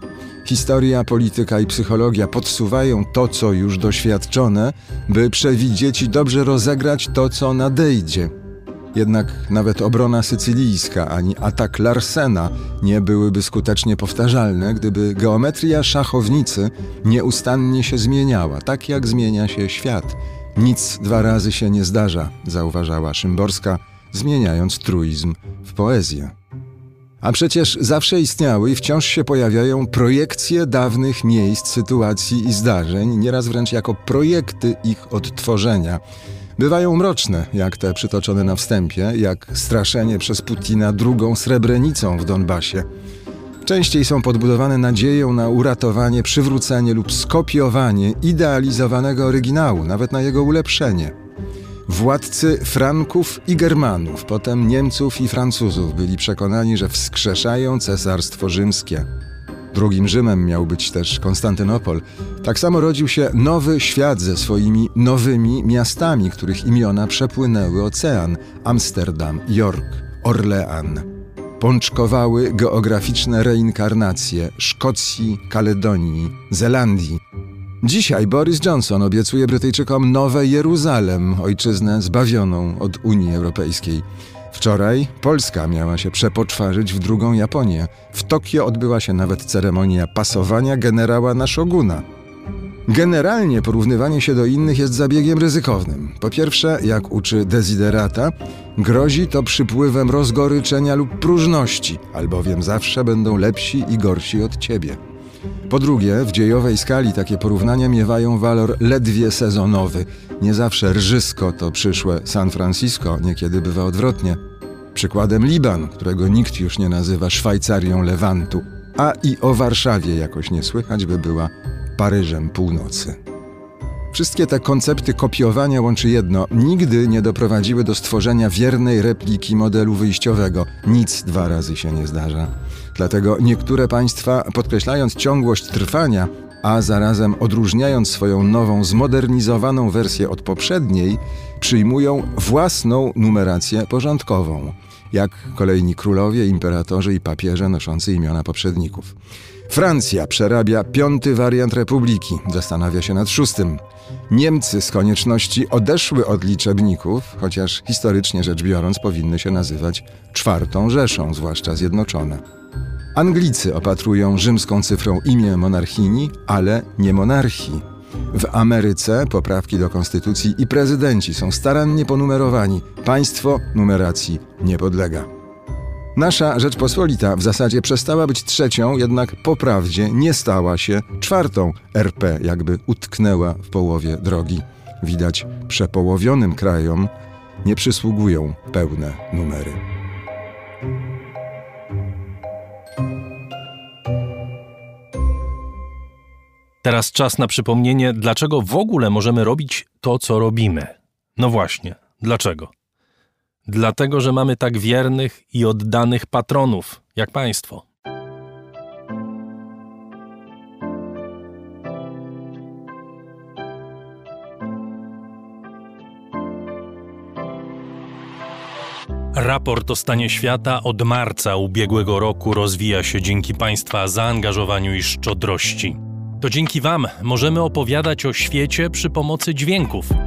Historia, polityka i psychologia podsuwają to, co już doświadczone, by przewidzieć i dobrze rozegrać to, co nadejdzie. Jednak nawet obrona sycylijska ani atak Larsena nie byłyby skutecznie powtarzalne, gdyby geometria szachownicy nieustannie się zmieniała, tak jak zmienia się świat. Nic dwa razy się nie zdarza, zauważała Szymborska, zmieniając truizm w poezję. A przecież zawsze istniały i wciąż się pojawiają projekcje dawnych miejsc, sytuacji i zdarzeń, nieraz wręcz jako projekty ich odtworzenia. Bywają mroczne, jak te przytoczone na wstępie, jak straszenie przez Putina drugą srebrenicą w Donbasie. Częściej są podbudowane nadzieją na uratowanie, przywrócenie lub skopiowanie idealizowanego oryginału, nawet na jego ulepszenie. Władcy Franków i Germanów, potem Niemców i Francuzów byli przekonani, że wskrzeszają cesarstwo rzymskie. Drugim Rzymem miał być też Konstantynopol. Tak samo rodził się nowy świat ze swoimi nowymi miastami, których imiona przepłynęły ocean: Amsterdam, York, Orlean. Pączkowały geograficzne reinkarnacje Szkocji, Kaledonii, Zelandii, Dzisiaj Boris Johnson obiecuje Brytyjczykom nowe Jeruzalem, ojczyznę zbawioną od Unii Europejskiej. Wczoraj Polska miała się przepoczwarzyć w drugą Japonię. W Tokio odbyła się nawet ceremonia pasowania generała na szoguna. Generalnie porównywanie się do innych jest zabiegiem ryzykownym. Po pierwsze, jak uczy Desiderata, grozi to przypływem rozgoryczenia lub próżności, albowiem zawsze będą lepsi i gorsi od ciebie. Po drugie, w dziejowej skali takie porównania miewają walor ledwie sezonowy. Nie zawsze rżysko to przyszłe San Francisco, niekiedy bywa odwrotnie. Przykładem Liban, którego nikt już nie nazywa Szwajcarią Lewantu, a i o Warszawie jakoś nie słychać, by była Paryżem Północy. Wszystkie te koncepty kopiowania łączy jedno: nigdy nie doprowadziły do stworzenia wiernej repliki modelu wyjściowego. Nic dwa razy się nie zdarza. Dlatego niektóre państwa, podkreślając ciągłość trwania, a zarazem odróżniając swoją nową, zmodernizowaną wersję od poprzedniej, przyjmują własną numerację porządkową, jak kolejni królowie, imperatorzy i papieże noszący imiona poprzedników. Francja przerabia piąty wariant republiki, zastanawia się nad szóstym. Niemcy z konieczności odeszły od liczebników, chociaż historycznie rzecz biorąc powinny się nazywać czwartą Rzeszą, zwłaszcza zjednoczone. Anglicy opatrują rzymską cyfrą imię monarchini, ale nie monarchii. W Ameryce poprawki do konstytucji i prezydenci są starannie ponumerowani. Państwo numeracji nie podlega. Nasza Rzeczpospolita w zasadzie przestała być trzecią, jednak po prawdzie nie stała się czwartą. RP jakby utknęła w połowie drogi. Widać, przepołowionym krajom nie przysługują pełne numery. Teraz czas na przypomnienie, dlaczego w ogóle możemy robić to, co robimy. No właśnie, dlaczego? dlatego że mamy tak wiernych i oddanych patronów jak Państwo. Raport o stanie świata od marca ubiegłego roku rozwija się dzięki Państwa zaangażowaniu i szczodrości. To dzięki Wam możemy opowiadać o świecie przy pomocy dźwięków.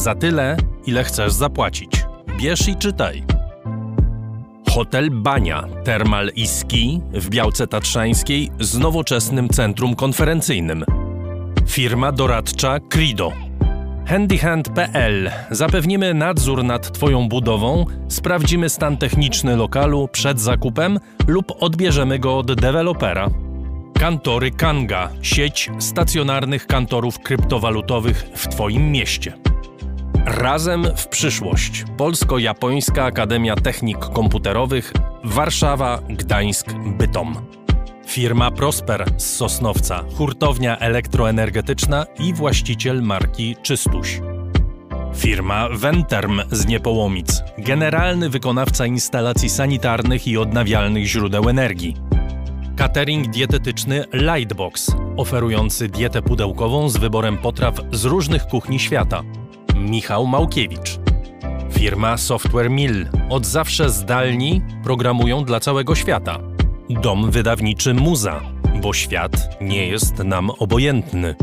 Za tyle, ile chcesz zapłacić. Bierz i czytaj. Hotel Bania, Termal i Ski w Białce Tatrzańskiej z nowoczesnym centrum konferencyjnym. Firma doradcza Crido. Handyhand.pl Zapewnimy nadzór nad Twoją budową, sprawdzimy stan techniczny lokalu przed zakupem lub odbierzemy go od dewelopera. Kantory Kanga sieć stacjonarnych kantorów kryptowalutowych w Twoim mieście. Razem w przyszłość. Polsko-Japońska Akademia Technik Komputerowych Warszawa, Gdańsk, Bytom. Firma Prosper z Sosnowca, hurtownia elektroenergetyczna i właściciel marki Czystuś. Firma Venterm z Niepołomic, generalny wykonawca instalacji sanitarnych i odnawialnych źródeł energii. Catering dietetyczny Lightbox, oferujący dietę pudełkową z wyborem potraw z różnych kuchni świata. Michał Małkiewicz. Firma Software Mill, od zawsze zdalni, programują dla całego świata. Dom wydawniczy Muza, bo świat nie jest nam obojętny.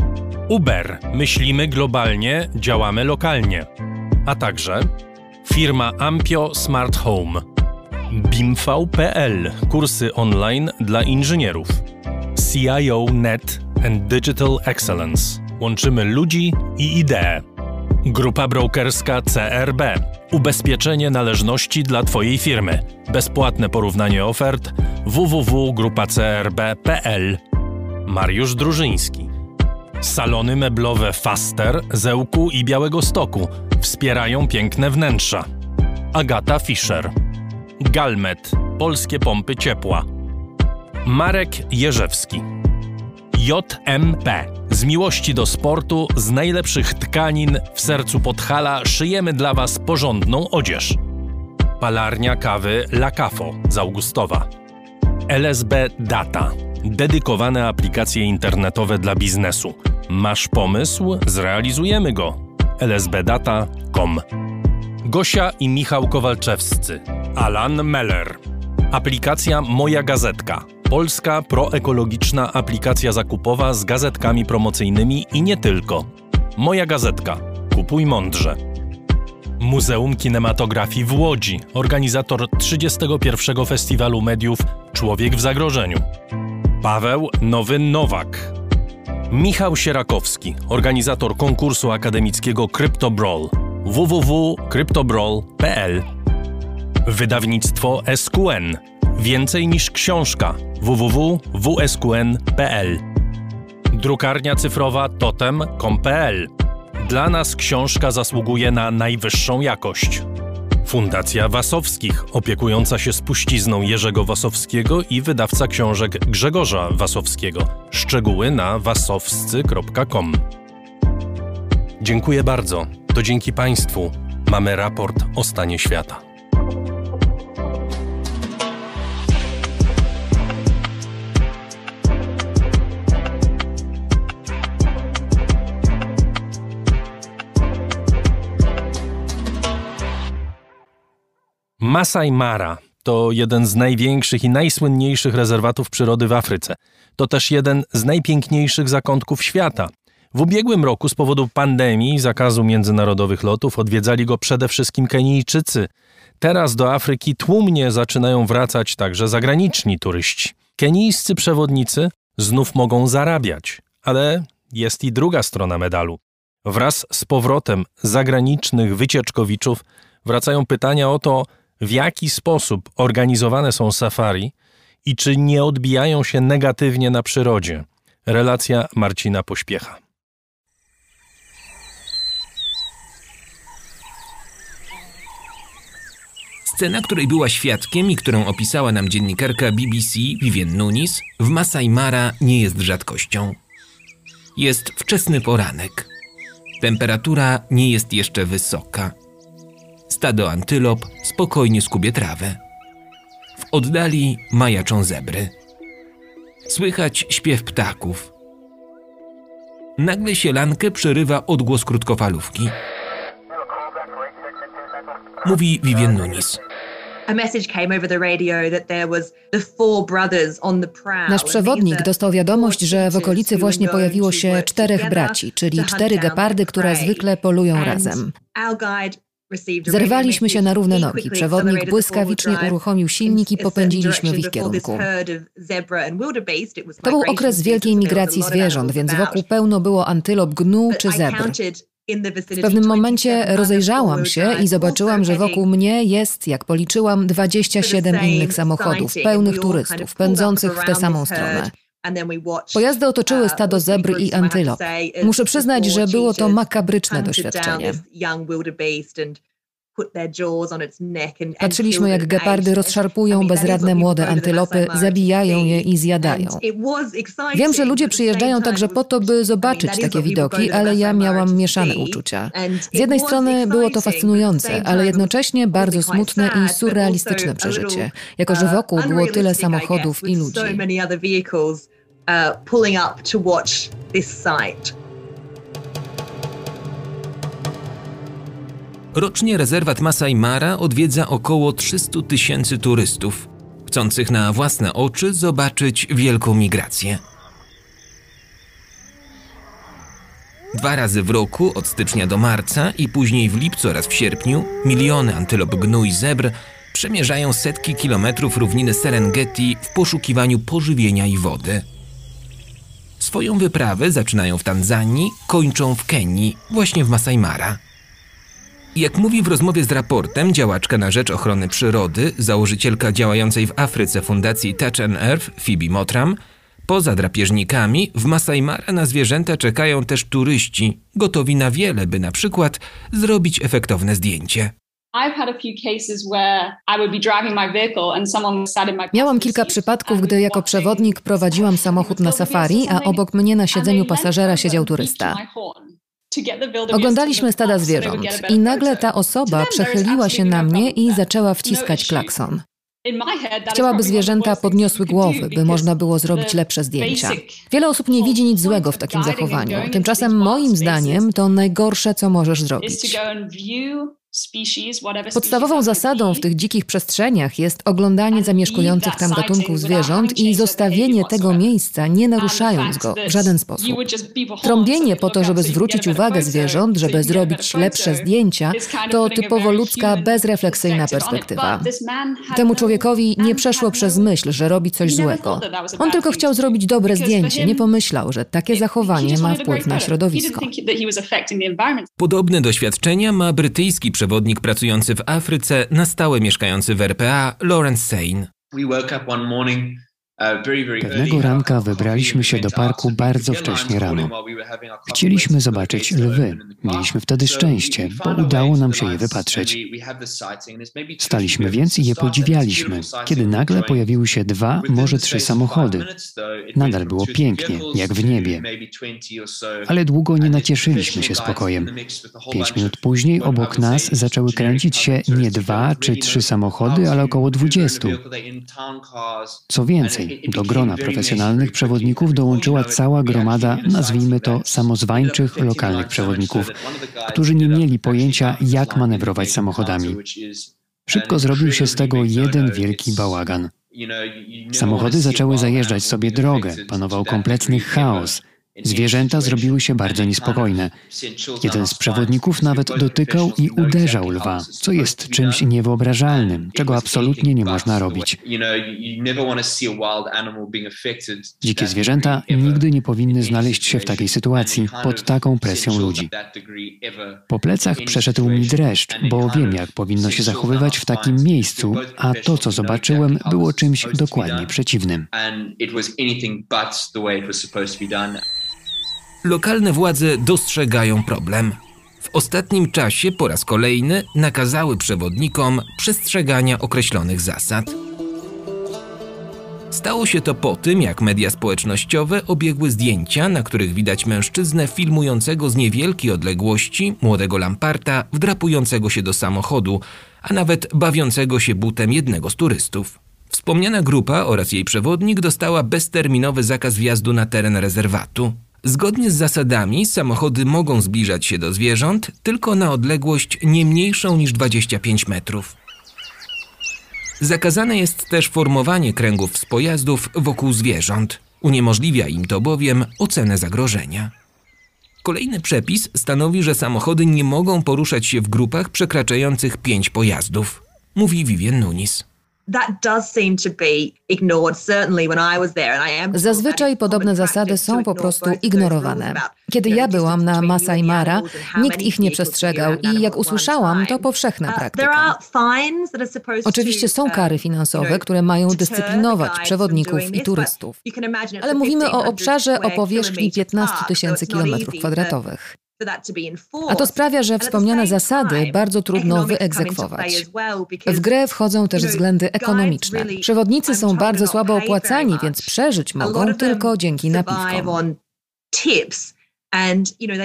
Uber, myślimy globalnie, działamy lokalnie. A także firma Ampio Smart Home. BIMV.pl, kursy online dla inżynierów. CIO Net and Digital Excellence. Łączymy ludzi i idee. Grupa brokerska CRB. Ubezpieczenie należności dla Twojej firmy. Bezpłatne porównanie ofert www.grupacrb.pl. Mariusz Drużyński. Salony meblowe Faster, Zełku i Białego Stoku wspierają piękne wnętrza. Agata Fischer. Galmet. Polskie pompy ciepła. Marek Jerzewski. JMP. Z miłości do sportu, z najlepszych tkanin w sercu Podhala szyjemy dla Was porządną odzież. Palarnia kawy La Cafo z Augustowa. LSB Data. Dedykowane aplikacje internetowe dla biznesu. Masz pomysł? Zrealizujemy go. lsbdata.com Gosia i Michał Kowalczewscy. Alan Meller. Aplikacja Moja Gazetka. Polska proekologiczna aplikacja zakupowa z gazetkami promocyjnymi i nie tylko. Moja Gazetka. Kupuj mądrze. Muzeum Kinematografii w Łodzi, organizator 31. Festiwalu Mediów Człowiek w Zagrożeniu. Paweł Nowy Nowak. Michał Sierakowski, organizator konkursu akademickiego CryptoBrawl www.cryptobrawl.pl Wydawnictwo SQN. Więcej niż książka www.wsqn.pl Drukarnia cyfrowa totem.com.pl Dla nas książka zasługuje na najwyższą jakość. Fundacja Wasowskich, opiekująca się spuścizną Jerzego Wasowskiego i wydawca książek Grzegorza Wasowskiego. Szczegóły na wasowscy.com. Dziękuję bardzo. To dzięki Państwu mamy raport o stanie świata. Masai Mara to jeden z największych i najsłynniejszych rezerwatów przyrody w Afryce. To też jeden z najpiękniejszych zakątków świata. W ubiegłym roku z powodu pandemii i zakazu międzynarodowych lotów odwiedzali go przede wszystkim Kenijczycy. Teraz do Afryki tłumnie zaczynają wracać także zagraniczni turyści. Kenijscy przewodnicy znów mogą zarabiać, ale jest i druga strona medalu. Wraz z powrotem zagranicznych wycieczkowiczów wracają pytania o to, w jaki sposób organizowane są safari i czy nie odbijają się negatywnie na przyrodzie. Relacja Marcina Pośpiecha. Scena, której była świadkiem i którą opisała nam dziennikarka BBC Vivienne Nunis, w Masai Mara nie jest rzadkością. Jest wczesny poranek. Temperatura nie jest jeszcze wysoka. Stado antylop spokojnie skubie trawę. W oddali majaczą zebry. Słychać śpiew ptaków. Nagle sielankę przerywa odgłos krótkofalówki. Mówi Vivienne Nunis. Nasz przewodnik dostał wiadomość, że w okolicy właśnie pojawiło się czterech braci, czyli cztery gepardy, które zwykle polują razem. Zerwaliśmy się na równe nogi. Przewodnik błyskawicznie uruchomił silnik i popędziliśmy w ich kierunku. To był okres wielkiej migracji zwierząt, więc wokół pełno było antylop, gnu czy zebr. W pewnym momencie rozejrzałam się i zobaczyłam, że wokół mnie jest, jak policzyłam, 27 innych samochodów, pełnych turystów, pędzących w tę samą stronę. Pojazdy otoczyły stado zebr i antylop. Muszę przyznać, że było to makabryczne doświadczenie. Patrzyliśmy, jak gepardy rozszarpują bezradne młode antylopy, zabijają je i zjadają. Wiem, że ludzie przyjeżdżają także po to, by zobaczyć takie widoki, ale ja miałam mieszane uczucia. Z jednej strony było to fascynujące, ale jednocześnie bardzo smutne i surrealistyczne przeżycie, jako że wokół było tyle samochodów i ludzi. Rocznie rezerwat Masai Mara odwiedza około 300 tysięcy turystów, chcących na własne oczy zobaczyć wielką migrację. Dwa razy w roku, od stycznia do marca i później w lipcu oraz w sierpniu, miliony antylop gnu i zebr przemierzają setki kilometrów równiny Serengeti w poszukiwaniu pożywienia i wody. Swoją wyprawę zaczynają w Tanzanii, kończą w Kenii, właśnie w Masai Mara. Jak mówi w rozmowie z raportem działaczka na rzecz ochrony przyrody, założycielka działającej w Afryce Fundacji Touch and Earth, Phoebe Motram, poza drapieżnikami w Masai Mara na zwierzęta czekają też turyści, gotowi na wiele, by na przykład zrobić efektowne zdjęcie. Miałam kilka przypadków, gdy jako przewodnik prowadziłam samochód na safari, a obok mnie na siedzeniu pasażera siedział turysta. Oglądaliśmy stada zwierząt i nagle ta osoba przechyliła się na mnie i zaczęła wciskać klakson. Chciała, by zwierzęta podniosły głowy, by można było zrobić lepsze zdjęcia. Wiele osób nie widzi nic złego w takim zachowaniu. Tymczasem moim zdaniem to najgorsze, co możesz zrobić. Podstawową zasadą w tych dzikich przestrzeniach jest oglądanie zamieszkujących tam gatunków zwierząt i zostawienie tego miejsca, nie naruszając go w żaden sposób. Trąbienie po to, żeby zwrócić uwagę zwierząt, żeby zrobić lepsze zdjęcia, to typowo ludzka, bezrefleksyjna perspektywa. Temu człowiekowi nie przeszło przez myśl, że robi coś złego. On tylko chciał zrobić dobre zdjęcie, nie pomyślał, że takie zachowanie ma wpływ na środowisko. Podobne doświadczenia ma brytyjski przewodnik pracujący w Afryce, na stałe mieszkający w RPA, Lawrence Sane. Pewnego ranka wybraliśmy się do parku bardzo wcześnie rano. Chcieliśmy zobaczyć lwy. Mieliśmy wtedy szczęście, bo udało nam się je wypatrzeć. Staliśmy więc i je podziwialiśmy, kiedy nagle pojawiły się dwa, może trzy samochody. Nadal było pięknie, jak w niebie. Ale długo nie nacieszyliśmy się spokojem. Pięć minut później obok nas zaczęły kręcić się nie dwa czy trzy samochody, ale około dwudziestu. Co więcej, do grona profesjonalnych przewodników dołączyła cała gromada, nazwijmy to samozwańczych lokalnych przewodników, którzy nie mieli pojęcia, jak manewrować samochodami. Szybko zrobił się z tego jeden wielki bałagan. Samochody zaczęły zajeżdżać sobie drogę, panował kompletny chaos. Zwierzęta zrobiły się bardzo niespokojne. Jeden z przewodników nawet dotykał i uderzał lwa, co jest czymś niewyobrażalnym, czego absolutnie nie można robić. Dzikie zwierzęta nigdy nie powinny znaleźć się w takiej sytuacji, pod taką presją ludzi. Po plecach przeszedł mi dreszcz, bo wiem, jak powinno się zachowywać w takim miejscu, a to, co zobaczyłem, było czymś dokładnie przeciwnym. Lokalne władze dostrzegają problem. W ostatnim czasie po raz kolejny nakazały przewodnikom przestrzegania określonych zasad. Stało się to po tym, jak media społecznościowe obiegły zdjęcia, na których widać mężczyznę filmującego z niewielkiej odległości młodego Lamparta wdrapującego się do samochodu, a nawet bawiącego się butem jednego z turystów. Wspomniana grupa oraz jej przewodnik dostała bezterminowy zakaz wjazdu na teren rezerwatu. Zgodnie z zasadami samochody mogą zbliżać się do zwierząt tylko na odległość nie mniejszą niż 25 metrów. Zakazane jest też formowanie kręgów z pojazdów wokół zwierząt. Uniemożliwia im to bowiem ocenę zagrożenia. Kolejny przepis stanowi, że samochody nie mogą poruszać się w grupach przekraczających pięć pojazdów, mówi Vivien Nunis. Zazwyczaj podobne zasady są po prostu ignorowane. Kiedy ja byłam na Masai Mara, nikt ich nie przestrzegał i jak usłyszałam, to powszechna uh, praktyka. Oczywiście są kary finansowe, które mają dyscyplinować przewodników i turystów. Ale mówimy o obszarze o powierzchni 15 tysięcy kilometrów kwadratowych. A to sprawia, że wspomniane zasady bardzo trudno wyegzekwować. W grę wchodzą też względy ekonomiczne. Przewodnicy są bardzo słabo opłacani, więc przeżyć mogą tylko dzięki napiwkom.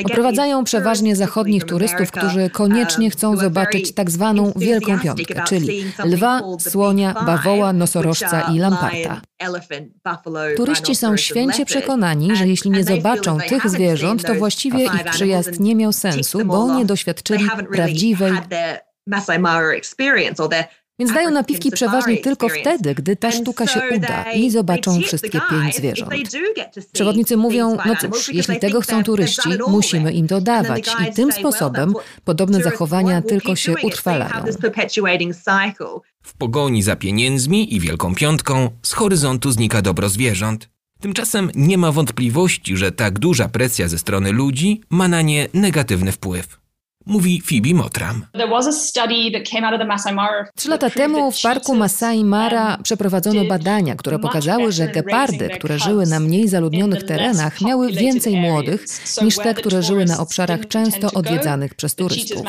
Oprowadzają przeważnie zachodnich turystów, którzy koniecznie um, chcą zobaczyć tak zwaną Wielką Piątkę, czyli lwa, słonia, bawoła, nosorożca i lamparta. Turyści są święcie przekonani, że jeśli nie zobaczą tych zwierząt, to właściwie ich przyjazd nie miał sensu, bo nie doświadczyli prawdziwej więc dają napiwki przeważnie tylko wtedy, gdy ta sztuka się uda i zobaczą wszystkie pięć zwierząt. Przewodnicy mówią, no cóż, jeśli tego chcą turyści, musimy im to dawać i tym sposobem podobne zachowania tylko się utrwalają. W pogoni za pieniędzmi i Wielką Piątką z horyzontu znika dobro zwierząt. Tymczasem nie ma wątpliwości, że tak duża presja ze strony ludzi ma na nie negatywny wpływ mówi Phoebe Motram. Trzy lata temu w parku Masai Mara przeprowadzono badania, które pokazały, że gepardy, które żyły na mniej zaludnionych terenach, miały więcej młodych niż te, które żyły na obszarach często odwiedzanych przez turystów.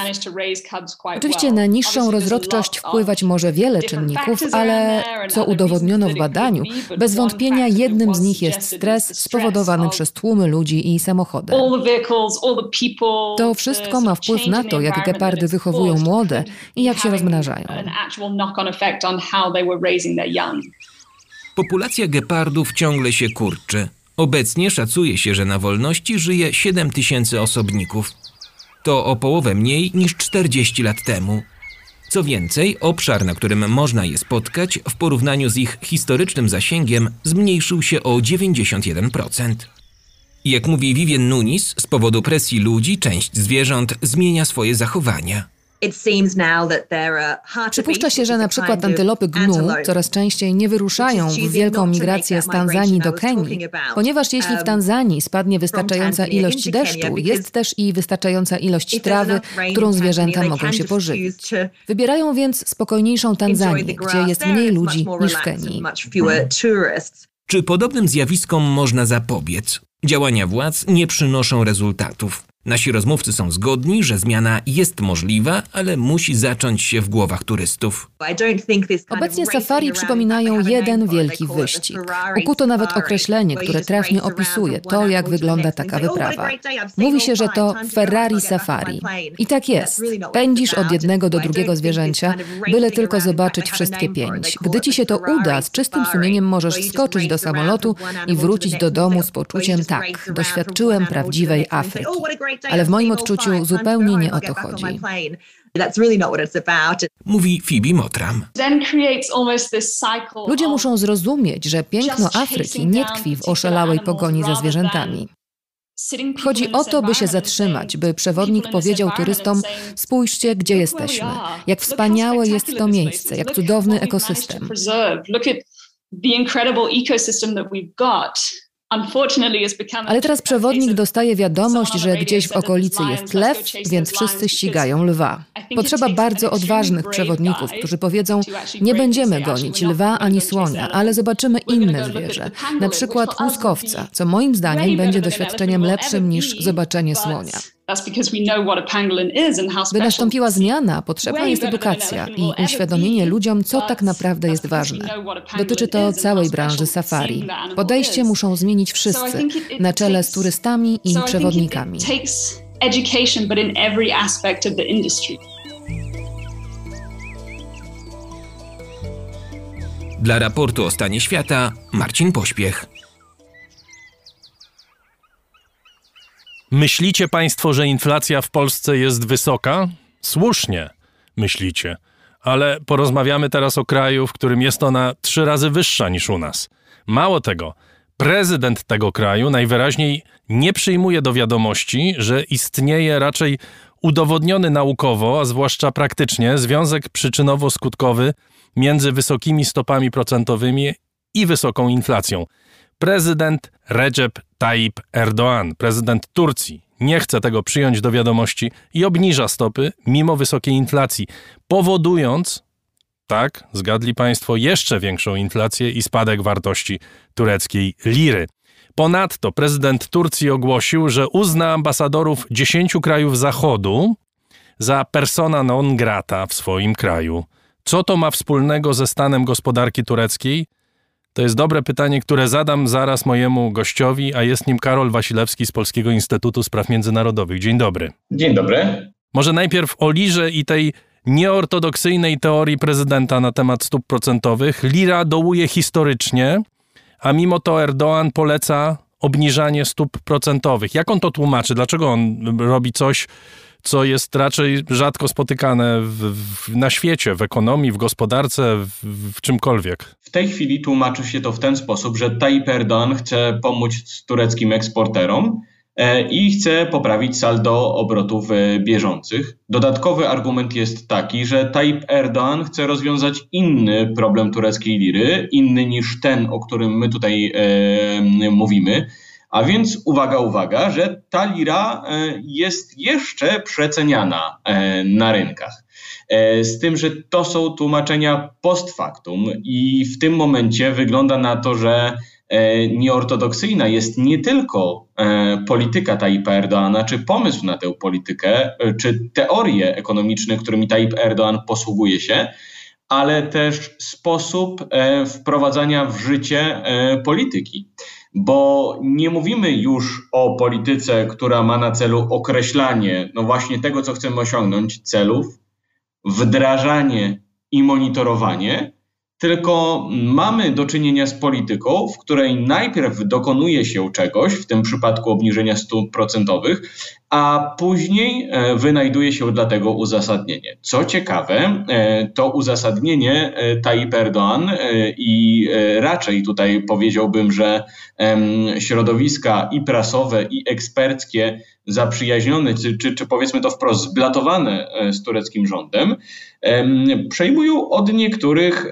Oczywiście na niższą rozrodczość wpływać może wiele czynników, ale co udowodniono w badaniu, bez wątpienia jednym z nich jest stres spowodowany przez tłumy ludzi i samochody. To wszystko ma wpływ na to, jak gepardy wychowują młode i jak się rozmnażają. Populacja gepardów ciągle się kurczy. Obecnie szacuje się, że na wolności żyje 7 tysięcy osobników. To o połowę mniej niż 40 lat temu. Co więcej, obszar, na którym można je spotkać, w porównaniu z ich historycznym zasięgiem, zmniejszył się o 91%. Jak mówi Vivien Nunis, z powodu presji ludzi część zwierząt zmienia swoje zachowania. Przypuszcza się, że na przykład antylopy gnu coraz częściej nie wyruszają w wielką migrację z Tanzanii do Kenii, ponieważ jeśli w um, Tanzanii spadnie wystarczająca ilość deszczu, jest też i wystarczająca ilość trawy, którą zwierzęta mogą się pożywić. Wybierają więc spokojniejszą Tanzanię, gdzie jest mniej ludzi niż w Kenii. Czy podobnym zjawiskom można zapobiec? Działania władz nie przynoszą rezultatów. Nasi rozmówcy są zgodni, że zmiana jest możliwa, ale musi zacząć się w głowach turystów. Obecnie safari przypominają jeden wielki wyścig. Ukuto nawet określenie, które trafnie opisuje to, jak wygląda taka wyprawa. Mówi się, że to Ferrari Safari. I tak jest. Pędzisz od jednego do drugiego zwierzęcia, byle tylko zobaczyć wszystkie pięć. Gdy ci się to uda, z czystym sumieniem możesz skoczyć do samolotu i wrócić do domu z poczuciem tak, doświadczyłem prawdziwej Afryki. Ale w moim odczuciu zupełnie nie o to chodzi. Mówi Phoebe Motram. Ludzie muszą zrozumieć, że piękno Afryki nie tkwi w oszalałej pogoni za zwierzętami. Chodzi o to, by się zatrzymać, by przewodnik powiedział turystom: Spójrzcie, gdzie jesteśmy, jak wspaniałe jest to miejsce, jak cudowny ekosystem. Ale teraz przewodnik dostaje wiadomość, że gdzieś w okolicy jest lew, więc wszyscy ścigają lwa. Potrzeba bardzo odważnych przewodników, którzy powiedzą: Nie będziemy gonić lwa ani słonia, ale zobaczymy inne zwierzę, na przykład łuskowca, co moim zdaniem będzie doświadczeniem lepszym niż zobaczenie słonia. By nastąpiła zmiana, potrzebna jest edukacja i uświadomienie ludziom, co tak naprawdę jest ważne. Dotyczy to całej branży safari. Podejście muszą zmienić wszyscy, na czele z turystami i przewodnikami. Dla raportu o stanie świata Marcin Pośpiech. Myślicie Państwo, że inflacja w Polsce jest wysoka? Słusznie myślicie, ale porozmawiamy teraz o kraju, w którym jest ona trzy razy wyższa niż u nas. Mało tego, prezydent tego kraju najwyraźniej nie przyjmuje do wiadomości, że istnieje raczej udowodniony naukowo, a zwłaszcza praktycznie, związek przyczynowo-skutkowy między wysokimi stopami procentowymi i wysoką inflacją. Prezydent Recep Tayyip Erdoğan, prezydent Turcji, nie chce tego przyjąć do wiadomości i obniża stopy mimo wysokiej inflacji, powodując, tak, zgadli Państwo, jeszcze większą inflację i spadek wartości tureckiej liry. Ponadto prezydent Turcji ogłosił, że uzna ambasadorów 10 krajów Zachodu za persona non grata w swoim kraju. Co to ma wspólnego ze stanem gospodarki tureckiej? To jest dobre pytanie, które zadam zaraz mojemu gościowi, a jest nim Karol Wasilewski z Polskiego Instytutu Spraw Międzynarodowych. Dzień dobry. Dzień dobry. Może najpierw o lirze i tej nieortodoksyjnej teorii prezydenta na temat stóp procentowych. Lira dołuje historycznie, a mimo to Erdoğan poleca obniżanie stóp procentowych. Jak on to tłumaczy? Dlaczego on robi coś, co jest raczej rzadko spotykane w, w, na świecie, w ekonomii, w gospodarce, w, w, czymkolwiek. W tej chwili tłumaczy się to w ten sposób, że Tayyip Erdoğan chce pomóc tureckim eksporterom e, i chce poprawić saldo obrotów e, bieżących. Dodatkowy argument jest taki, że Tayyip Erdoğan chce rozwiązać inny problem tureckiej liry, inny niż ten, o którym my tutaj e, mówimy a więc uwaga, uwaga, że ta lira e, jest jeszcze przeceniana e, na rynkach. E, z tym, że to są tłumaczenia post factum i w tym momencie wygląda na to, że nieortodoksyjna jest nie tylko polityka Tayyip Erdoana, czy pomysł na tę politykę, czy teorie ekonomiczne, którymi Tayyip Erdoğan posługuje się, ale też sposób wprowadzania w życie polityki bo nie mówimy już o polityce, która ma na celu określanie, no właśnie tego, co chcemy osiągnąć, celów, wdrażanie i monitorowanie, tylko mamy do czynienia z polityką, w której najpierw dokonuje się czegoś, w tym przypadku obniżenia stóp procentowych, a później e, wynajduje się dla tego uzasadnienie. Co ciekawe, e, to uzasadnienie e, Tayyip Erdoğan i raczej tutaj powiedziałbym, że środowiska i prasowe, i eksperckie zaprzyjaźnione, czy, czy, czy powiedzmy to wprost zblatowane z tureckim rządem, przejmują od niektórych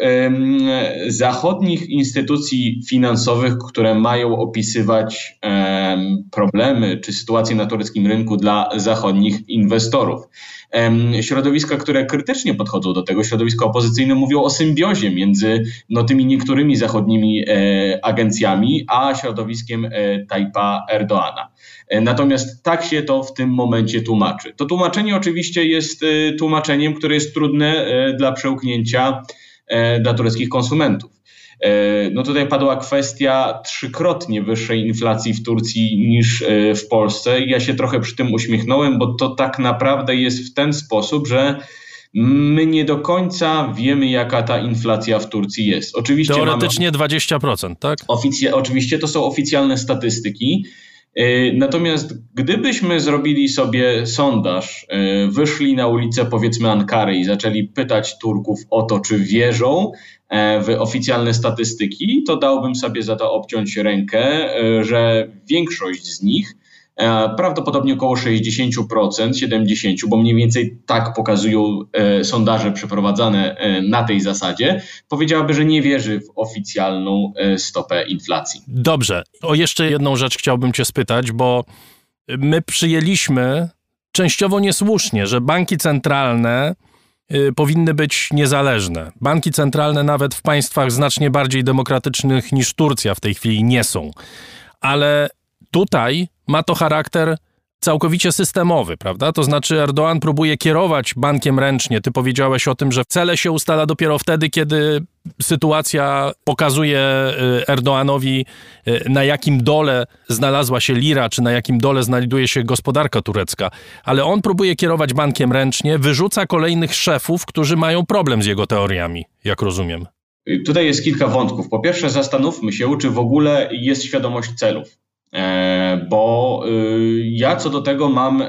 zachodnich instytucji finansowych, które mają opisywać problemy czy sytuację na tureckim rynku dla zachodnich inwestorów. Środowiska, które krytycznie podchodzą do tego, środowiska opozycyjne mówią o symbiozie między no, tymi niektórymi zachodnimi e, agencjami, a środowiskiem e, Tajpa Erdoana. E, natomiast tak się to w tym momencie tłumaczy. To tłumaczenie oczywiście jest tłumaczeniem, które jest trudne dla przełknięcia dla tureckich konsumentów. E, no tutaj padła kwestia trzykrotnie wyższej inflacji w Turcji niż e, w Polsce. Ja się trochę przy tym uśmiechnąłem, bo to tak naprawdę jest w ten sposób, że my nie do końca wiemy, jaka ta inflacja w Turcji jest. Oczywiście Teoretycznie mamy, 20%, tak? Oficja, oczywiście to są oficjalne statystyki. E, natomiast gdybyśmy zrobili sobie sondaż, wyszli na ulicę powiedzmy Ankary i zaczęli pytać Turków o to, czy wierzą E, w oficjalne statystyki, to dałbym sobie za to obciąć rękę, e, że większość z nich, e, prawdopodobnie około 60%, 70%, bo mniej więcej tak pokazują sondaże przeprowadzane na tej zasadzie, powiedziałaby, że nie wierzy w oficjalną stopę inflacji. Dobrze. O jeszcze jedną rzecz chciałbym Cię spytać, bo my przyjęliśmy częściowo niesłusznie, że banki centralne powinny być niezależne. Banki centralne nawet w państwach znacznie bardziej demokratycznych niż Turcja w tej chwili nie są. Ale tutaj ma to charakter całkowicie systemowy, prawda? To znaczy Erdoğan próbuje kierować bankiem ręcznie. Ty powiedziałeś o tym, że cele się ustala dopiero wtedy, kiedy sytuacja pokazuje y, Erdoğanowi, y, na jakim dole znalazła się lira, czy na jakim dole znajduje się gospodarka turecka. Ale on próbuje kierować bankiem ręcznie, wyrzuca kolejnych szefów, którzy mają problem z jego teoriami, jak rozumiem. Tutaj jest kilka wątków. Po pierwsze, zastanówmy się, czy w ogóle jest świadomość celów. E, bo y, ja co do tego mam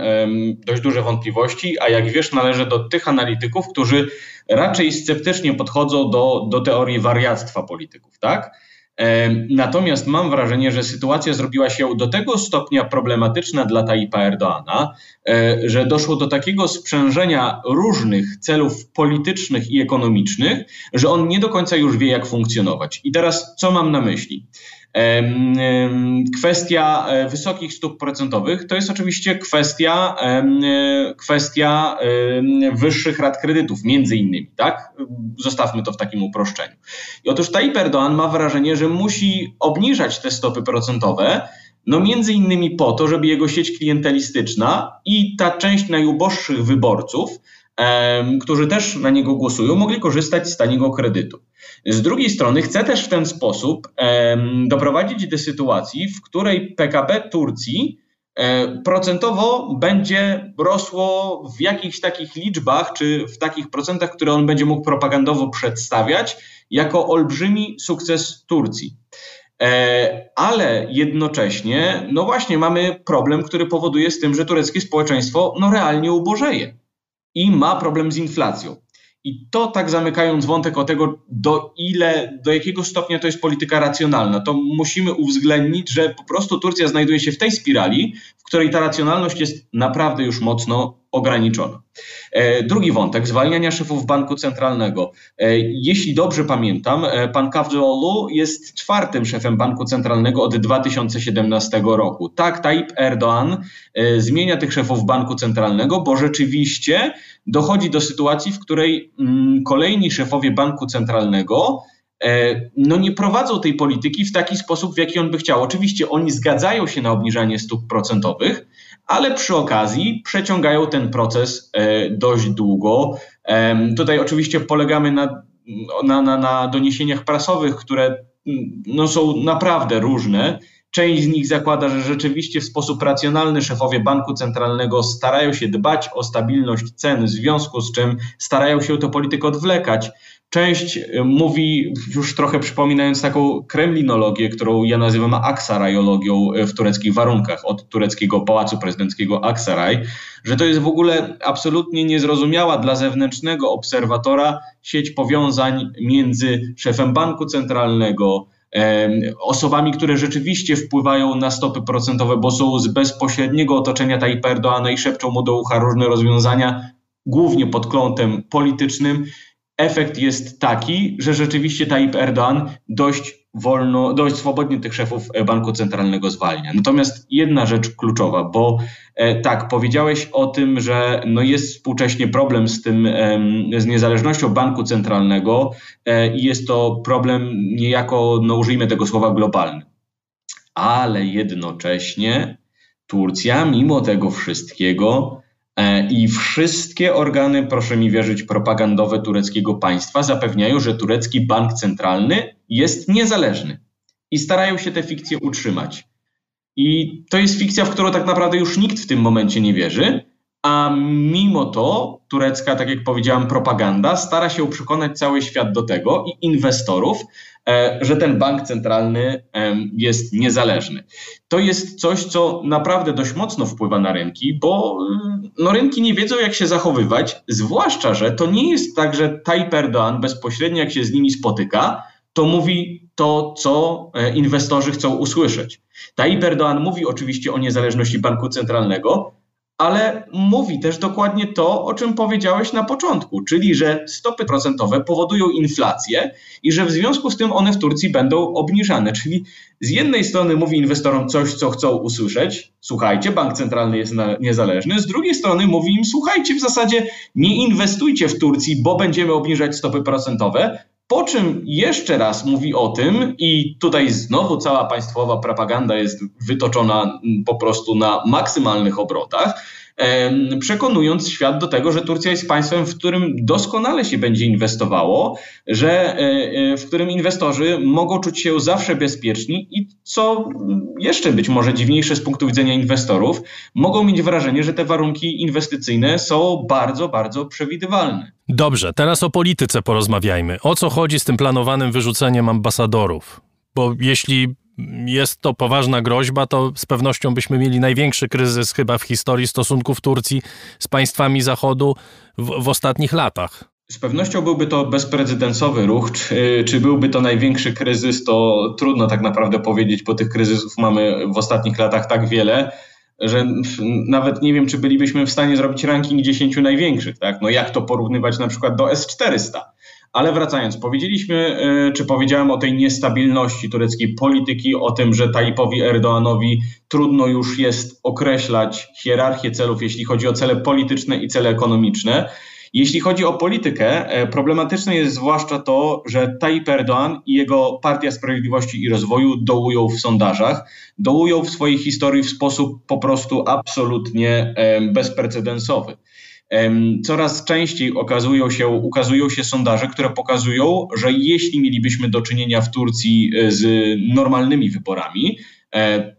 dość duże wątpliwości, a jak wiesz, należę do tych analityków, którzy raczej sceptycznie podchodzą do, do teorii wariactwa polityków, tak? E, natomiast mam wrażenie, że sytuacja zrobiła się do tego stopnia problematyczna dla Taipa Erdoana, e, że doszło do takiego sprzężenia różnych celów politycznych i ekonomicznych, że on nie do końca już wie, jak funkcjonować. I teraz co mam na myśli? Kwestia e, wysokich stóp procentowych to jest oczywiście kwestia, e, kwestia wyższych rat kredytów, między innymi, tak? Zostawmy to w takim uproszczeniu. I otóż Tayyip Erdoğan ma wrażenie, że musi obniżać te stopy procentowe, no między innymi po to, żeby jego sieć klientelistyczna i ta część najuboższych wyborców, którzy też na niego głosują, mogli korzystać z taniego kredytu. Z drugiej strony chce też w ten sposób doprowadzić do sytuacji, w której PKB Turcji e, procentowo będzie rosło w jakichś takich liczbach, czy w takich procentach, które on będzie mógł propagandowo przedstawiać jako olbrzymi sukces Turcji. E, ale jednocześnie, no właśnie, mamy problem, który powoduje z tym, że tureckie społeczeństwo no realnie ubożeje i ma problem z inflacją. I to tak zamykając wątek o tego, do ile, do jakiego stopnia to jest polityka racjonalna, to musimy uwzględnić, że po prostu Turcja znajduje się w tej spirali, w której ta racjonalność jest naprawdę już mocno ograniczona. E, drugi wątek, zwalniania szefów banku centralnego. E, jeśli dobrze pamiętam, e, pan Kavcıoğlu jest czwartym szefem banku centralnego od 2017 roku. Tak, Tayyip Erdoğan zmienia tych szefów banku centralnego, bo rzeczywiście dochodzi do sytuacji, w której mm, kolejni szefowie banku centralnego no nie prowadzą tej polityki w taki sposób, w jaki on by chciał. Oczywiście oni zgadzają się na obniżanie stóp procentowych, ale przy okazji przeciągają ten proces e, dość długo. Tutaj oczywiście polegamy na, na, na, na doniesieniach prasowych, które mm, no, są naprawdę różne. Część z nich zakłada, że rzeczywiście w sposób racjonalny szefowie banku centralnego starają się dbać o stabilność cen, w związku z czym starają się tę politykę odwlekać. Część y, mówi, już trochę przypominając taką kremlinologię, którą ja nazywam aksarajologią y, w tureckich warunkach, od tureckiego pałacu prezydenckiego Aksaraj, że to jest w ogóle absolutnie niezrozumiała dla zewnętrznego obserwatora sieć powiązań między szefem banku centralnego, osobami, które rzeczywiście wpływają na stopy procentowe, bo są z bezpośredniego otoczenia Tayyip Erdoana i szepczą mu do ucha różne rozwiązania, głównie pod kątem politycznym efekt jest taki, że rzeczywiście Tayyip Erdoğan dość wolno, dość swobodnie tych szefów banku centralnego zwalnia. Natomiast jedna rzecz kluczowa, bo e, tak, powiedziałeś o tym, że no jest współcześnie problem z tym, e, z niezależnością banku centralnego e, i jest to problem niejako, no użyjmy tego słowa, globalny. Ale jednocześnie Turcja, mimo tego wszystkiego, E, I wszystkie organy, proszę mi wierzyć, propagandowe tureckiego państwa zapewniają, że turecki bank centralny jest niezależny i starają się tę fikcję utrzymać. I to jest fikcja, w którą tak naprawdę już nikt w tym momencie nie wierzy, a mimo to turecka, tak jak powiedziałam, propaganda stara się przekonać cały świat do tego i inwestorów, E, że ten bank centralny jest niezależny. To jest coś, co naprawdę dość mocno wpływa na rynki, bo no, rynki nie wiedzą, jak się zachowywać, zwłaszcza, że to nie jest tak, że Tayyip Erdoğan bezpośrednio, jak się z nimi spotyka, to mówi to, co e, inwestorzy chcą usłyszeć. Tayyip Erdoğan mówi oczywiście o niezależności banku centralnego, ale mówi też dokładnie to, o czym powiedziałeś na początku, czyli że stopy procentowe powodują inflację i że w związku z tym one w Turcji będą obniżane. Czyli z jednej strony mówi inwestorom coś, co chcą usłyszeć, słuchajcie, bank centralny jest niezależny, z drugiej strony mówi im, słuchajcie, w zasadzie nie inwestujcie w Turcji, bo będziemy obniżać stopy procentowe, Po czym jeszcze raz mówi o tym, i tutaj znowu cała państwowa propaganda jest wytoczona po prostu na maksymalnych obrotach, przekonując świat do tego, że Turcja jest państwem, w którym doskonale się będzie inwestowało, że e, e, w którym inwestorzy mogą czuć się zawsze bezpieczni i co jeszcze być może dziwniejsze z punktu widzenia inwestorów, mogą mieć wrażenie, że te warunki inwestycyjne są bardzo, bardzo przewidywalne. Dobrze, teraz o polityce porozmawiajmy. O co chodzi z tym planowanym wyrzuceniem ambasadorów? Bo jeśli jest to poważna groźba, to z pewnością byśmy mieli największy kryzys chyba w historii stosunków Turcji z państwami Zachodu w, w ostatnich latach. Z pewnością byłby to bezprecedensowy ruch. Czy, czy, byłby to największy kryzys, to trudno tak naprawdę powiedzieć, bo tych kryzysów mamy w ostatnich latach tak wiele, że nawet nie wiem, czy bylibyśmy w stanie zrobić ranking 10 największych. Tak? No jak to porównywać na przykład do S-400? Ale wracając, powiedzieliśmy, e, czy powiedziałem o tej niestabilności tureckiej polityki, o tym, że Tayyipowi Erdoğanowi trudno już jest określać hierarchię celów, jeśli chodzi o cele polityczne i cele ekonomiczne. Jeśli chodzi o politykę, e, problematyczne jest zwłaszcza to, że Tayyip Erdoğan i jego Partia Sprawiedliwości i Rozwoju dołują w sondażach, dołują w swojej historii w sposób po prostu absolutnie e, bezprecedensowy. Coraz częściej okazują się, ukazują się sondaże, które pokazują, że jeśli mielibyśmy do czynienia w Turcji e, z normalnymi wyborami, e,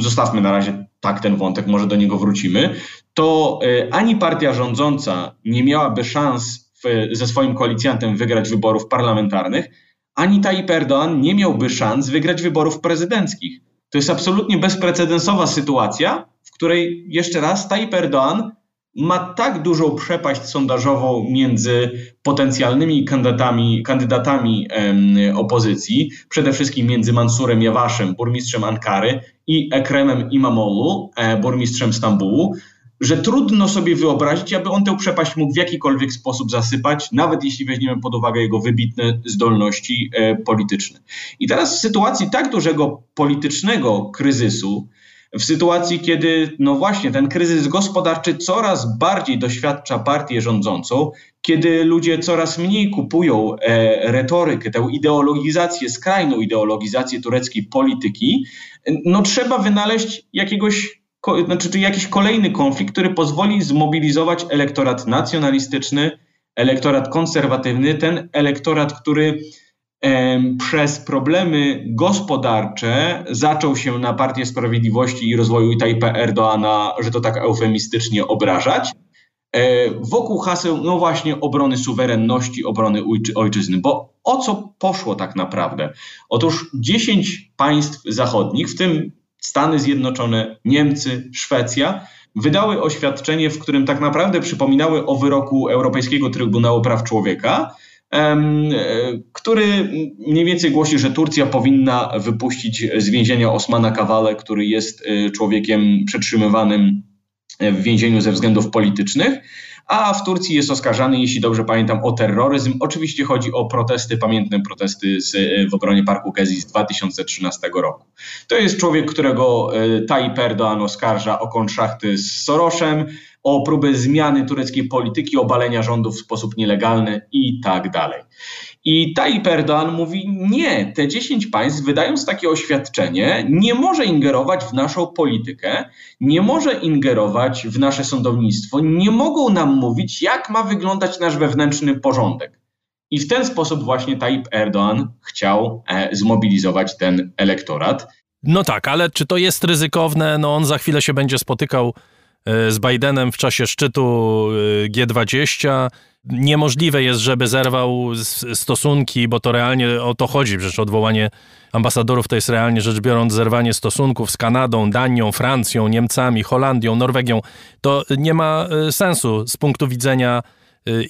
zostawmy na razie tak ten wątek, może do niego wrócimy, to e, ani partia rządząca nie miałaby szans w, ze swoim koalicjantem wygrać wyborów parlamentarnych, ani Tayyip Erdoğan nie miałby szans wygrać wyborów prezydenckich. To jest absolutnie bezprecedensowa sytuacja, w której jeszcze raz Tayyip Erdoğan ma tak dużą przepaść sondażową między potencjalnymi kandydatami, kandydatami opozycji, przede wszystkim między Mansurem Jawaszem, burmistrzem Ankary i Ekremem Imamoglu, e, burmistrzem Stambułu, że trudno sobie wyobrazić, aby on tę przepaść mógł w jakikolwiek sposób zasypać, nawet jeśli weźmiemy pod uwagę jego wybitne zdolności e, polityczne. I teraz w sytuacji tak dużego politycznego kryzysu, w sytuacji, kiedy, no właśnie, ten kryzys gospodarczy coraz bardziej doświadcza partię rządzącą, kiedy ludzie coraz mniej kupują e, retorykę, tę ideologizację, skrajną ideologizację tureckiej polityki, no trzeba wynaleźć jakiegoś, znaczy, czy jakiś kolejny konflikt, który pozwoli zmobilizować elektorat nacjonalistyczny, elektorat konserwatywny, ten elektorat, który przez problemy gospodarcze zaczął się na Partię Sprawiedliwości i Rozwoju Tajpa Erdoana, że to tak eufemistycznie obrażać, e, wokół haseł, no właśnie, obrony suwerenności, obrony ojczyzny. Bo o co poszło tak naprawdę? Otóż 10 państw zachodnich, w tym Stany Zjednoczone, Niemcy, Szwecja, wydały oświadczenie, w którym tak naprawdę przypominały o wyroku Europejskiego Trybunału Praw Człowieka, który mniej więcej głosi, że Turcja powinna wypuścić z więzienia Osmana Kawale, który jest e, człowiekiem przetrzymywanym w więzieniu ze względów politycznych, a w Turcji jest oskarżany, jeśli dobrze pamiętam, o terroryzm. Oczywiście chodzi o protesty, pamiętne protesty z, w obronie Parku Gezi z 2013 roku. To jest człowiek, którego e, Tayyip Erdoğan oskarża o kontraszty z Sorosem, o próbę zmiany tureckiej polityki, obalenia rządów w sposób nielegalny i tak dalej. I Tayyip Erdoğan mówi, nie, te 10 państw wydając takie oświadczenie nie może ingerować w naszą politykę, nie może ingerować w nasze sądownictwo, nie mogą nam mówić, jak ma wyglądać nasz wewnętrzny porządek. I w ten sposób właśnie Tayyip Erdoğan chciał e, zmobilizować ten elektorat. No tak, ale czy to jest ryzykowne? No on za chwilę się będzie spotykał z Bidenem w czasie szczytu e, G20. Niemożliwe jest, żeby zerwał stosunki, bo to realnie o to chodzi. Przecież odwołanie ambasadorów to jest realnie rzecz biorąc zerwanie stosunków z Kanadą, Danią, Francją, Niemcami, Holandią, Norwegią. To nie ma e, sensu z punktu widzenia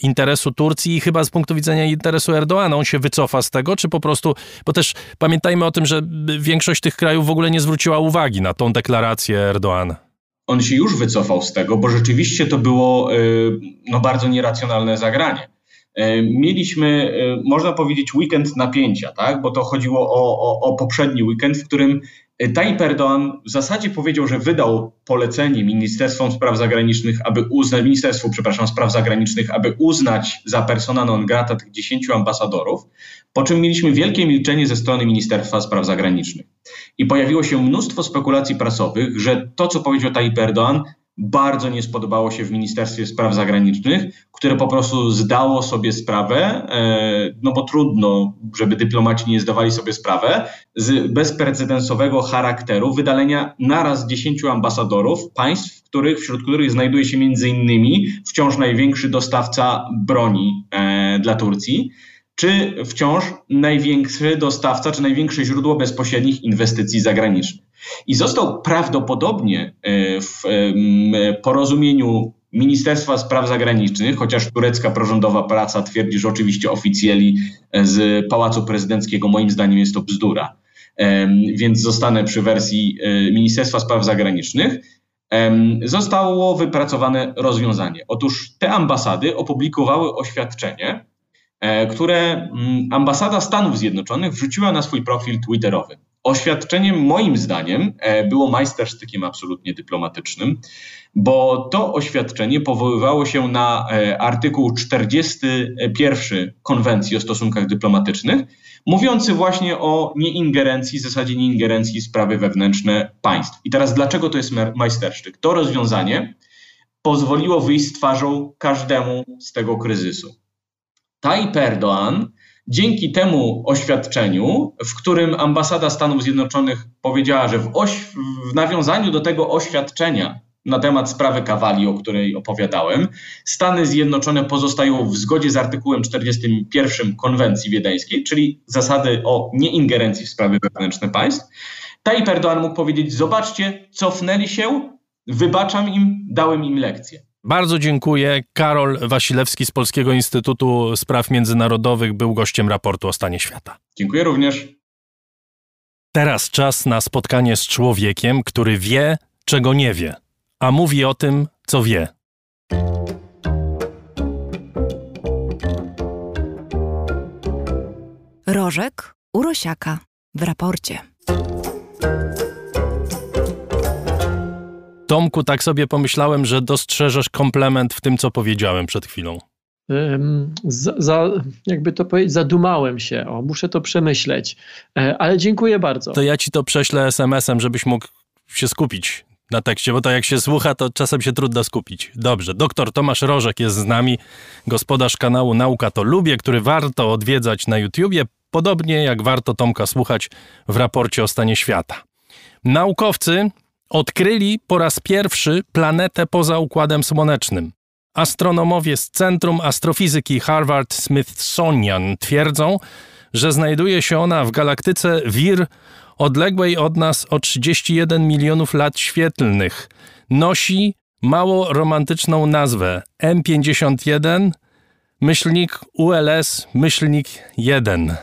interesu Turcji i chyba z punktu widzenia interesu Erdoana. On się wycofa z tego, czy po prostu, bo też pamiętajmy o tym, że większość tych krajów w ogóle nie zwróciła uwagi na tą deklarację Erdoana on się już wycofał z tego, bo rzeczywiście to było y, no, bardzo nieracjonalne zagranie. Y, mieliśmy, y, można powiedzieć, weekend napięcia, tak? bo to chodziło o, o, o poprzedni weekend, w którym Tayyip Erdoğan w zasadzie powiedział, że wydał polecenie Ministerstwom Spraw Zagranicznych, aby uznać, Ministerstwu, przepraszam, Spraw Zagranicznych, aby uznać za persona non grata tych 10 ambasadorów, po czym mieliśmy wielkie milczenie ze strony Ministerstwa Spraw Zagranicznych. I pojawiło się mnóstwo spekulacji prasowych, że to, co powiedział Tayyip Erdoğan, bardzo nie spodobało się w Ministerstwie Spraw Zagranicznych, które po prostu zdało sobie sprawę, e, no bo trudno, żeby dyplomaci nie zdawali sobie sprawę, z bezprecedensowego charakteru wydalenia naraz 10 ambasadorów państw, których, wśród których znajduje się między innymi wciąż największy dostawca broni e, dla Turcji czy wciąż największy dostawca, czy największe źródło bezpośrednich inwestycji zagranicznych. I został prawdopodobnie e, w porozumieniu Ministerstwa Spraw Zagranicznych, chociaż turecka prorządowa praca twierdzi, że oczywiście oficjeli z Pałacu Prezydenckiego, moim zdaniem jest to bzdura. Więc zostanę przy wersji e, Ministerstwa Spraw Zagranicznych. Zostało wypracowane rozwiązanie. Otóż te ambasady opublikowały oświadczenie, E, które mm, ambasada Stanów Zjednoczonych wrzuciła na swój profil Twitterowy. Oświadczeniem moim zdaniem e, było majstersztykiem absolutnie dyplomatycznym, bo to oświadczenie powoływało się na e, artykuł 41 Konwencji o stosunkach dyplomatycznych, mówiący właśnie o nieingerencji, zasadzie nieingerencji w sprawy wewnętrzne państw. I teraz dlaczego to jest majstersztyk? To rozwiązanie pozwoliło wyjść z twarzą każdemu z tego kryzysu. Tayyip Erdoğan dzięki temu oświadczeniu, w którym ambasada Stanów Zjednoczonych powiedziała, że w, w nawiązaniu do tego oświadczenia na temat sprawy Kawali, o której opowiadałem, Stany Zjednoczone pozostają w zgodzie z artykułem 41 konwencji wiedeńskiej, czyli zasady o nieingerencji w sprawy wewnętrzne państw. Tayyip Erdoğan mógł powiedzieć, zobaczcie, cofnęli się, wybaczam im, dałem im lekcję. Bardzo dziękuję. Karol Wasilewski z Polskiego Instytutu Spraw Międzynarodowych był gościem raportu o stanie świata. Dziękuję również. Teraz czas na spotkanie z człowiekiem, który wie, czego nie wie, a mówi o tym, co wie. Rożek Urosiaka w raporcie. Tomku, tak sobie pomyślałem, że dostrzeżesz komplement w tym, co powiedziałem przed chwilą. Za, za, jakby to powiedzieć, zadumałem się. O, muszę to przemyśleć. E, ale dziękuję bardzo. To ja ci to prześlę SMS-em, żebyś mógł się skupić na tekście, bo to jak się słucha, to czasem się trudno skupić. Dobrze, doktor Tomasz Rożek jest z nami, gospodarz kanału Nauka to Lubię, który warto odwiedzać na YouTubie, podobnie jak warto Tomka słuchać w raporcie o stanie świata. Naukowcy odkryli po raz pierwszy planetę poza Układem Słonecznym. Astronomowie z Centrum Astrofizyki Harvard Smithsonian twierdzą, że znajduje się ona w galaktyce Wir odległej od nas o 31 milionów lat świetlnych. Nosi mało romantyczną nazwę M51 myślnik ULS myślnik 1.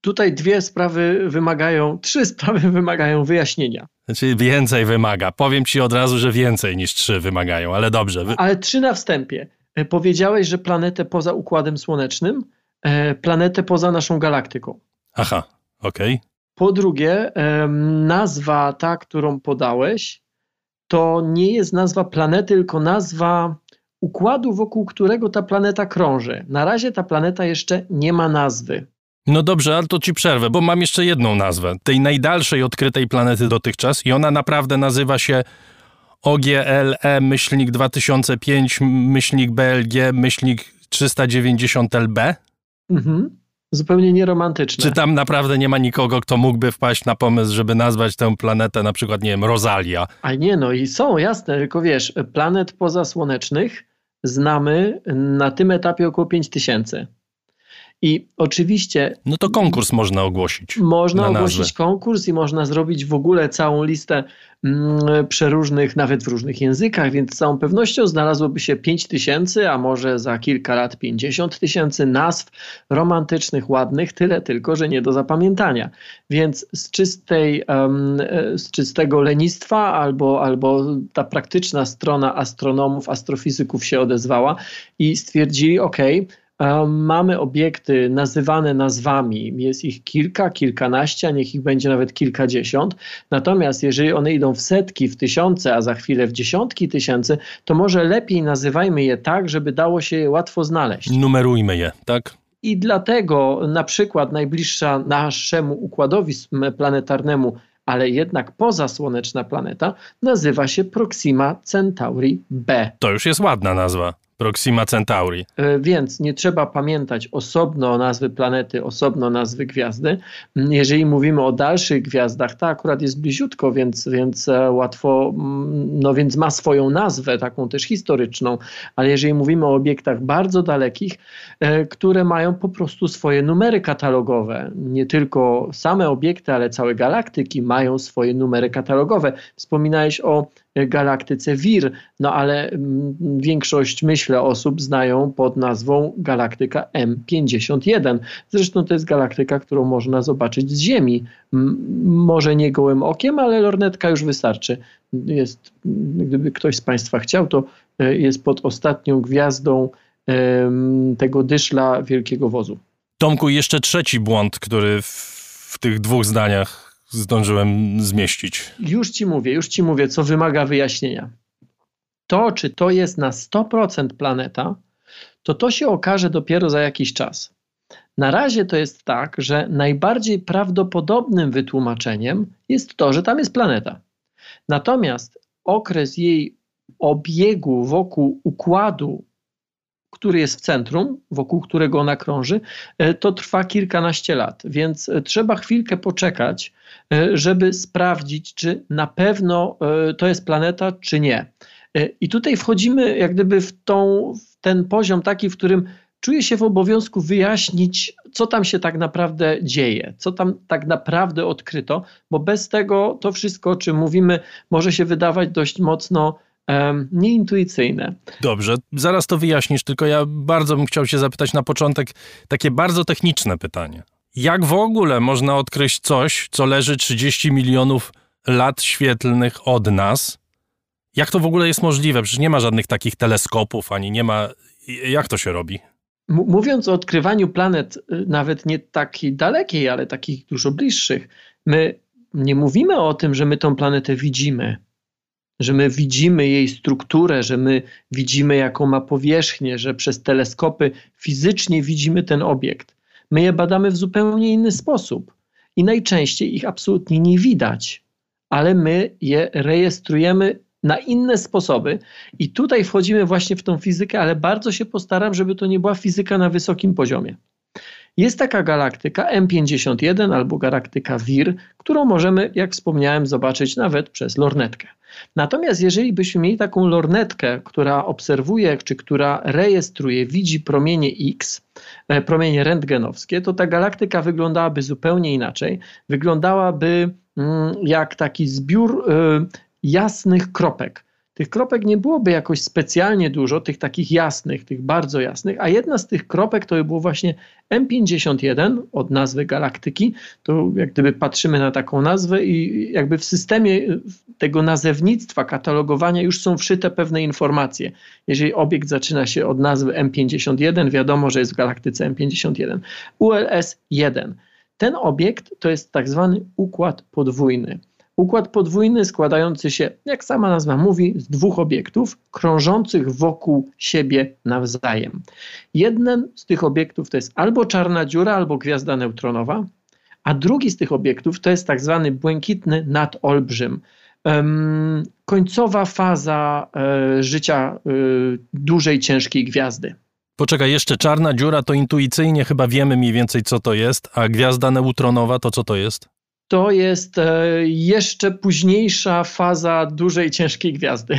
Tutaj dwie sprawy wymagają, trzy sprawy wymagają wyjaśnienia. Znaczy więcej wymaga. Powiem ci od razu, że więcej niż trzy wymagają, ale dobrze. Ale trzy na wstępie. E, powiedziałeś, że planetę poza Układem Słonecznym, e, planetę poza naszą galaktyką. Aha, okej. Okay. Po drugie, nazwa ta, którą podałeś, to nie jest nazwa planety, tylko nazwa układu, wokół którego ta planeta krąży. Na razie ta planeta jeszcze nie ma nazwy. No dobrze, ale to ci przerwę, bo mam jeszcze jedną nazwę. Tej najdalszej odkrytej planety dotychczas i ona naprawdę nazywa się OGLE myślnik 2005 myślnik BLG myślnik 390 LB. Mhm. Zupełnie nieromantyczne. Czy tam naprawdę nie ma nikogo, kto mógłby wpaść na pomysł, żeby nazwać tę planetę na przykład, nie wiem, Rosalia? A nie, no i są, jasne, tylko wiesz, planet pozasłonecznych znamy na tym etapie około 5000. I oczywiście. No to konkurs można ogłosić. Można ogłosić konkurs i można zrobić w ogóle całą listę mm, przeróżnych, nawet w różnych językach, więc z całą pewnością znalazłoby się 5 tysięcy, a może za kilka lat 50 tysięcy nazw romantycznych, ładnych, tyle tylko, że nie do zapamiętania. Więc z, czystej, um, z czystego lenistwa albo, albo ta praktyczna strona astronomów, astrofizyków się odezwała i stwierdzili, ok, mamy obiekty nazywane nazwami, jest ich kilka, kilkanaście, a niech ich będzie nawet kilkadziesiąt. Natomiast jeżeli one idą w setki, w tysiące, a za chwilę w dziesiątki tysięcy, to może lepiej nazywajmy je tak, żeby dało się je łatwo znaleźć. Numerujmy je, tak? I dlatego na przykład najbliższa naszemu układowi planetarnemu, ale jednak pozasłoneczna planeta, nazywa się Proxima Centauri B. To już jest ładna nazwa. Proxima Centauri. E, więc nie trzeba pamiętać osobno nazwy planety, osobno nazwy gwiazdy. Jeżeli mówimy o dalszych gwiazdach, to akurat jest bliziutko, więc, więc e, łatwo, mm, no więc ma swoją nazwę, taką też historyczną, ale jeżeli mówimy o obiektach bardzo dalekich, e, które mają po prostu swoje numery katalogowe, nie tylko same obiekty, ale całe galaktyki mają swoje numery katalogowe. Wspominałeś o galaktyce WIR, no ale mm, większość, myślę, osób znają pod nazwą galaktyka M51. Zresztą to jest galaktyka, którą można zobaczyć z Ziemi. Może nie gołym okiem, ale lornetka już wystarczy. Jest, gdyby ktoś z Państwa chciał, to e, jest pod ostatnią gwiazdą tego dyszla wielkiego wozu. Tomku, jeszcze trzeci błąd, który w, w tych dwóch zdaniach zdążyłem zmieścić. Już ci mówię, już ci mówię, co wymaga wyjaśnienia. To, czy to jest na 100% planeta, to to się okaże dopiero za jakiś czas. Na razie to jest tak, że najbardziej prawdopodobnym wytłumaczeniem jest to, że tam jest planeta. Natomiast okres jej obiegu wokół układu który jest w centrum, wokół którego ona krąży, e, to trwa kilkanaście lat, więc e, trzeba chwilkę poczekać, e, żeby sprawdzić, czy na pewno to jest planeta, czy nie. I tutaj wchodzimy jak gdyby w, tą, w ten poziom taki, w którym czuję się w obowiązku wyjaśnić, co tam się tak naprawdę dzieje, co tam tak naprawdę odkryto, bo bez tego to wszystko, o czym mówimy, może się wydawać dość mocno nieintuicyjne. Dobrze, zaraz to wyjaśnisz, tylko ja bardzo bym chciał się zapytać na początek takie bardzo techniczne pytanie. Jak w ogóle można odkryć coś, co leży 30 milionów lat świetlnych od nas? Jak to w ogóle jest możliwe? Przecież nie ma żadnych takich teleskopów, ani nie ma. Jak to się robi? Mówiąc o odkrywaniu planet, y, nawet nie takiej dalekiej, ale takich dużo bliższych, my nie mówimy o tym, że my tą planetę widzimy że my widzimy jej strukturę, że my widzimy, jaką ma powierzchnię, że przez teleskopy fizycznie widzimy ten obiekt. My je badamy w zupełnie inny sposób i najczęściej ich absolutnie nie widać, ale my je rejestrujemy na inne sposoby. I tutaj wchodzimy właśnie w tą fizykę, ale bardzo się postaram, żeby to nie była fizyka na wysokim poziomie. Jest taka galaktyka M51 albo galaktyka WIR, którą możemy, jak wspomniałem, zobaczyć nawet przez lornetkę. Natomiast jeżeli byśmy mieli taką lornetkę, która obserwuje, czy która rejestruje, widzi promienie X, e, promienie rentgenowskie, to ta galaktyka wyglądałaby zupełnie inaczej. Wyglądałaby mm, jak taki zbiór e, jasnych kropek. Tych kropek nie byłoby jakoś specjalnie dużo, tych takich jasnych, tych bardzo jasnych, a jedna z tych kropek to by było właśnie M51 od nazwy galaktyki. To jak gdyby patrzymy na taką nazwę i jakby w systemie tego nazewnictwa, katalogowania już są wszyte pewne informacje. Jeżeli obiekt zaczyna się od nazwy M51, wiadomo, że jest w galaktyce M51. ULS 1. Ten obiekt to jest tak zwany układ podwójny. Układ podwójny składający się, jak sama nazwa mówi, z dwóch obiektów krążących wokół siebie nawzajem. Jeden z tych obiektów to jest albo czarna dziura, albo gwiazda neutronowa, a drugi z tych obiektów to jest tak zwany błękitny nadolbrzym. Końcowa faza e, życia e, dużej, ciężkiej gwiazdy. Poczekaj, jeszcze czarna dziura to intuicyjnie chyba wiemy mniej więcej co to jest, a gwiazda neutronowa to co to jest? To jest e, jeszcze późniejsza faza dużej, ciężkiej gwiazdy.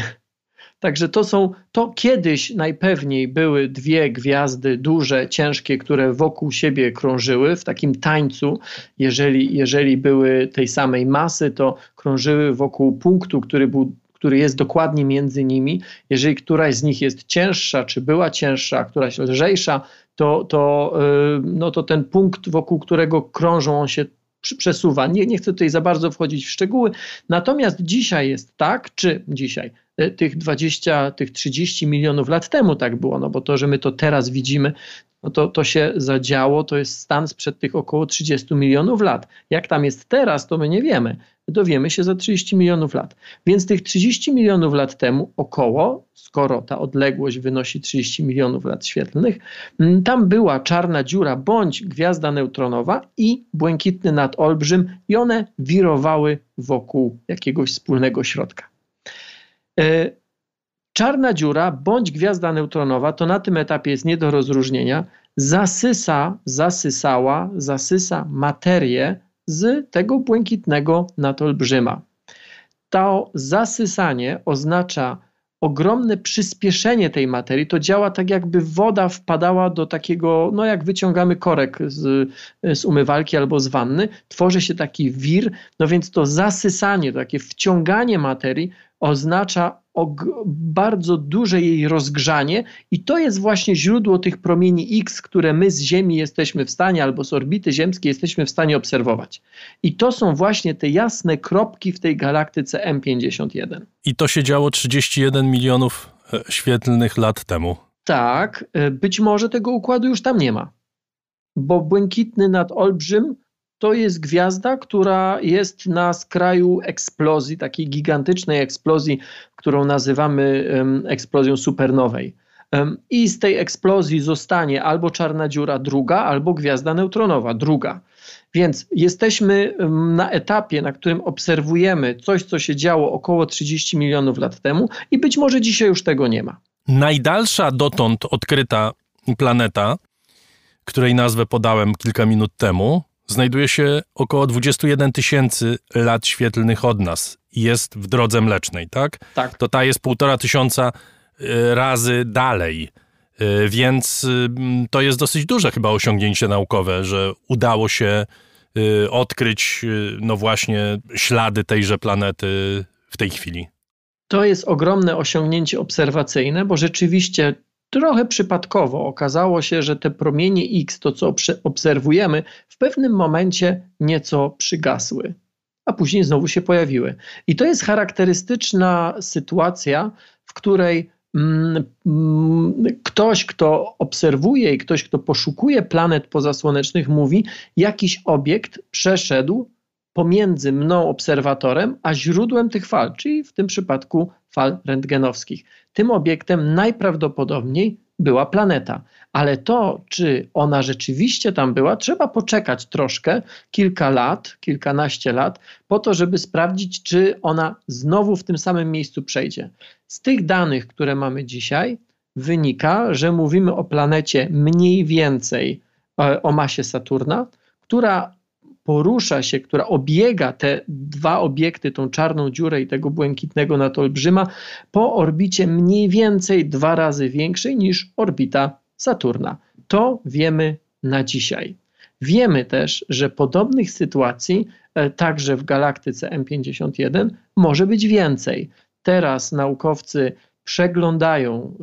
Także to są, to kiedyś najpewniej były dwie gwiazdy duże, ciężkie, które wokół siebie krążyły w takim tańcu. Jeżeli, jeżeli były tej samej masy, to krążyły wokół punktu, który, był, który jest dokładnie między nimi. Jeżeli któraś z nich jest cięższa, czy była cięższa, któraś lżejsza, to, to, e, no to ten punkt, wokół którego krążą, on się przesuwa. Nie, nie chcę tutaj za bardzo wchodzić w szczegóły. Natomiast dzisiaj jest tak, czy dzisiaj tych 20, tych 30 milionów lat temu tak było, no bo to, że my to teraz widzimy, no to, to się zadziało, to jest stan sprzed tych około 30 milionów lat. Jak tam jest teraz, to my nie wiemy. Dowiemy się za 30 milionów lat. Więc tych 30 milionów lat temu około, skoro ta odległość wynosi 30 milionów lat świetlnych, mm, tam była czarna dziura bądź gwiazda neutronowa i błękitny nadolbrzym i one wirowały wokół jakiegoś wspólnego środka. E, czarna dziura bądź gwiazda neutronowa, to na tym etapie jest nie do rozróżnienia, zasysa, zasysała, zasysa materię z tego błękitnego nadolbrzyma. To zasysanie oznacza ogromne przyspieszenie tej materii. To działa tak, jakby woda wpadała do takiego, no jak wyciągamy korek z, z umywalki albo z wanny, tworzy się taki wir, no więc to zasysanie, takie wciąganie materii oznacza bardzo duże jej rozgrzanie i to jest właśnie źródło tych promieni X, które my z Ziemi jesteśmy w stanie albo z orbity ziemskiej jesteśmy w stanie obserwować. I to są właśnie te jasne kropki w tej galaktyce M51. I to się działo 31 milionów e, świetlnych lat temu. Tak, e, być może tego układu już tam nie ma. Bo błękitny nadolbrzym to jest gwiazda, która jest na skraju eksplozji, takiej gigantycznej eksplozji, którą nazywamy eksplozją supernowej. I z tej eksplozji zostanie albo czarna dziura druga, albo gwiazda neutronowa druga. Więc jesteśmy na etapie, na którym obserwujemy coś, co się działo około 30 milionów lat temu, i być może dzisiaj już tego nie ma. Najdalsza dotąd odkryta planeta, której nazwę podałem kilka minut temu, znajduje się około 21 tysięcy lat świetlnych od nas i jest w drodze mlecznej, tak? Tak. To ta jest półtora tysiąca e, razy dalej. E, więc mm, to jest dosyć duże chyba osiągnięcie naukowe, że udało się e, odkryć, no właśnie, ślady tejże planety w tej chwili. To jest ogromne osiągnięcie obserwacyjne, bo rzeczywiście trochę przypadkowo okazało się, że te promienie X, to co obserwujemy, w pewnym momencie nieco przygasły, a później znowu się pojawiły. I to jest charakterystyczna sytuacja, w której mm, mm, ktoś, kto obserwuje i ktoś, kto poszukuje planet pozasłonecznych, mówi, jakiś obiekt przeszedł pomiędzy mną, obserwatorem, a źródłem tych fal, czyli w tym przypadku fal rentgenowskich. Tym obiektem najprawdopodobniej była planeta. Ale to, czy ona rzeczywiście tam była, trzeba poczekać troszkę, kilka lat, kilkanaście lat, po to, żeby sprawdzić, czy ona znowu w tym samym miejscu przejdzie. Z tych danych, które mamy dzisiaj, wynika, że mówimy o planecie mniej więcej e, o masie Saturna, która porusza się, która obiega te dwa obiekty, tą czarną dziurę i tego błękitnego nadolbrzyma, po orbicie mniej więcej dwa razy większej niż orbita Saturna. To wiemy na dzisiaj. Wiemy też, że podobnych sytuacji e, także w galaktyce M51 może być więcej. Teraz naukowcy przeglądają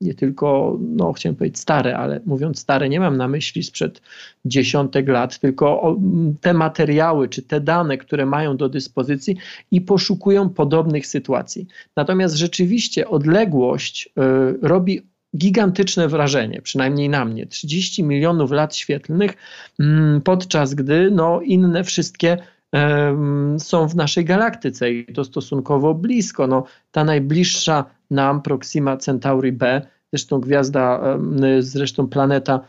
nie tylko, no chciałem powiedzieć stare, ale mówiąc stare, nie mam na myśli sprzed dziesiątek lat, tylko te materiały czy te dane, które mają do dyspozycji i poszukują podobnych sytuacji. Natomiast rzeczywiście odległość y, robi gigantyczne wrażenie, przynajmniej na mnie. 30 milionów lat świetlnych, y, podczas gdy no, inne wszystkie są w naszej galaktyce i to stosunkowo blisko. No, ta najbliższa nam Proxima Centauri B, zresztą gwiazda, zresztą planeta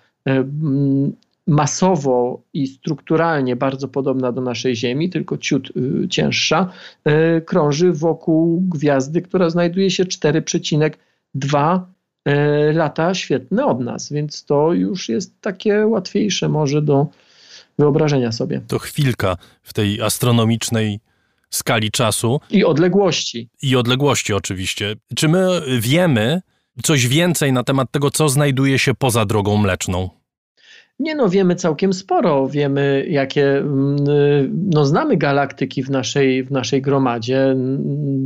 masowo i strukturalnie bardzo podobna do naszej Ziemi, tylko ciut y, cięższa, e, krąży wokół gwiazdy, która znajduje się 4,2 e, lata świetne od nas, więc to już jest takie łatwiejsze może do wyobrażenia sobie. To chwilka w tej astronomicznej skali czasu. I odległości. I odległości, oczywiście. Czy my wiemy coś więcej na temat tego, co znajduje się poza drogą mleczną? Nie no, wiemy całkiem sporo. Wiemy, jakie. Mm, no, znamy galaktyki w naszej, w naszej gromadzie.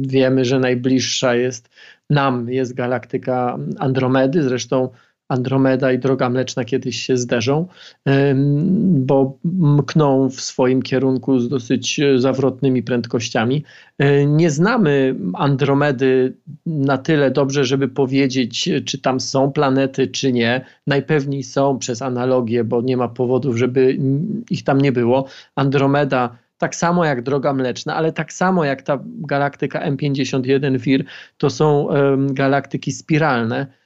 Wiemy, że najbliższa jest nam, jest galaktyka Andromedy. Zresztą Andromeda i Droga Mleczna kiedyś się zderzą, bo mkną w swoim kierunku z dosyć zawrotnymi prędkościami. E, nie znamy Andromedy na tyle dobrze, żeby powiedzieć, czy tam są planety, czy nie. Najpewniej są przez analogię, bo nie ma powodów, żeby ich tam nie było. Andromeda tak samo jak Droga Mleczna, ale tak samo jak ta galaktyka M51 Vir, to są galaktyki spiralne.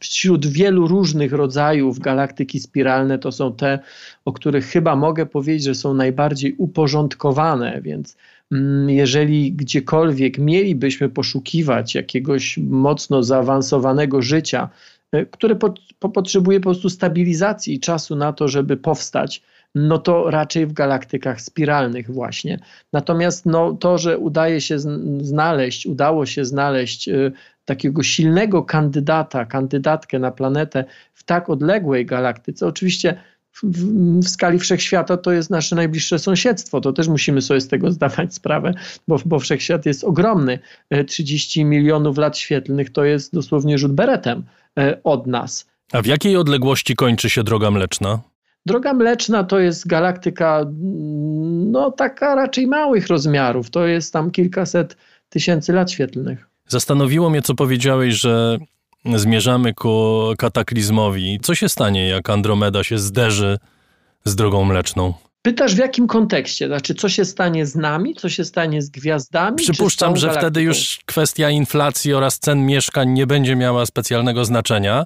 Wśród wielu różnych rodzajów galaktyki spiralne to są te, o których chyba mogę powiedzieć, że są najbardziej uporządkowane, więc mm, jeżeli gdziekolwiek mielibyśmy poszukiwać jakiegoś mocno zaawansowanego życia, e, które po, po, potrzebuje po prostu stabilizacji i czasu na to, żeby powstać, no to raczej w galaktykach spiralnych właśnie. Natomiast no, to, że udaje się znaleźć, udało się znaleźć y, takiego silnego kandydata, kandydatkę na planetę w tak odległej galaktyce, oczywiście w, w, w, skali wszechświata to jest nasze najbliższe sąsiedztwo. To też musimy sobie z tego zdawać sprawę, bo, bo wszechświat jest ogromny. 30 y, milionów lat świetlnych to jest dosłownie rzut beretem y, od nas. A w jakiej odległości kończy się droga mleczna? Droga Mleczna to jest galaktyka, no taka raczej małych rozmiarów. To jest tam kilkaset tysięcy lat świetlnych. Zastanowiło mnie, co powiedziałeś, że zmierzamy ku kataklizmowi. Co się stanie, jak Andromeda się zderzy z drogą mleczną? Pytasz w jakim kontekście? Znaczy, co się stanie z nami, co się stanie z gwiazdami? Przypuszczam, że galaktyką? wtedy już kwestia inflacji oraz cen mieszkań nie będzie miała specjalnego znaczenia,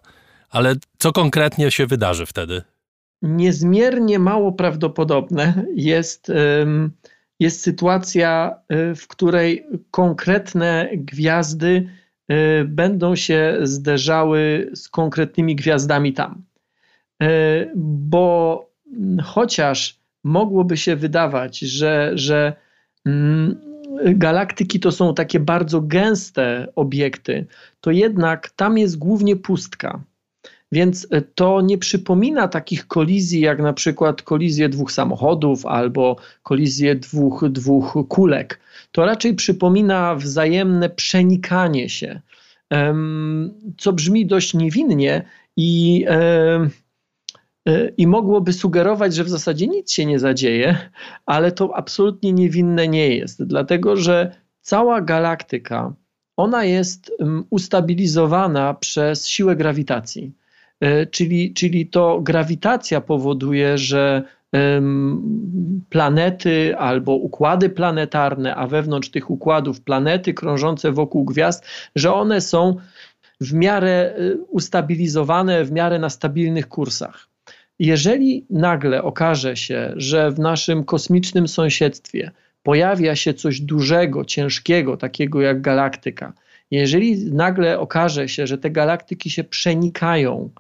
ale co konkretnie się wydarzy wtedy? niezmiernie mało prawdopodobne jest, jest sytuacja, y, w której konkretne gwiazdy y, będą się zderzały z konkretnymi gwiazdami tam. Y, bo chociaż mogłoby się wydawać, że, że mm, galaktyki to są takie bardzo gęste obiekty, to jednak tam jest głównie pustka. Więc e, to nie przypomina takich kolizji, jak na przykład kolizje dwóch samochodów albo kolizje dwóch, dwóch kulek. To raczej przypomina wzajemne przenikanie się, co brzmi dość niewinnie i, e, i mogłoby sugerować, że w zasadzie nic się nie zadzieje, ale to absolutnie niewinne nie jest, dlatego że cała galaktyka ona jest ustabilizowana przez siłę grawitacji. E, czyli, czyli to grawitacja powoduje, że planety albo układy planetarne, a wewnątrz tych układów planety krążące wokół gwiazd, że one są w miarę e, ustabilizowane, w miarę na stabilnych kursach. Jeżeli nagle okaże się, że w naszym kosmicznym sąsiedztwie pojawia się coś dużego, ciężkiego, takiego jak galaktyka, jeżeli nagle okaże się, że te galaktyki się przenikają,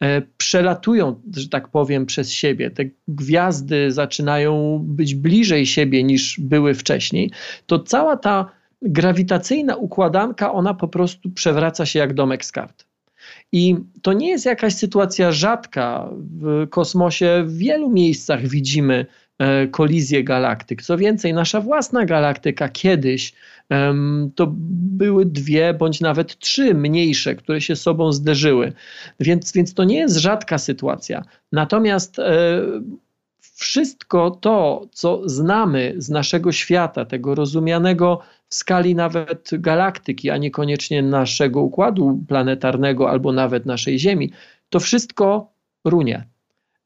e, przelatują, że tak powiem, przez siebie, te gwiazdy zaczynają być bliżej siebie niż były wcześniej, to cała ta grawitacyjna układanka, ona po prostu przewraca się jak domek z kart. I to nie jest jakaś sytuacja rzadka. W kosmosie w wielu miejscach widzimy e, kolizję galaktyk. Co więcej, nasza własna galaktyka kiedyś to były dwie bądź nawet trzy mniejsze, które się sobą zderzyły. Więc, więc to nie jest rzadka sytuacja. Natomiast e, wszystko to, co znamy z naszego świata, tego rozumianego w skali nawet galaktyki, a niekoniecznie naszego układu planetarnego albo nawet naszej Ziemi, to wszystko runie.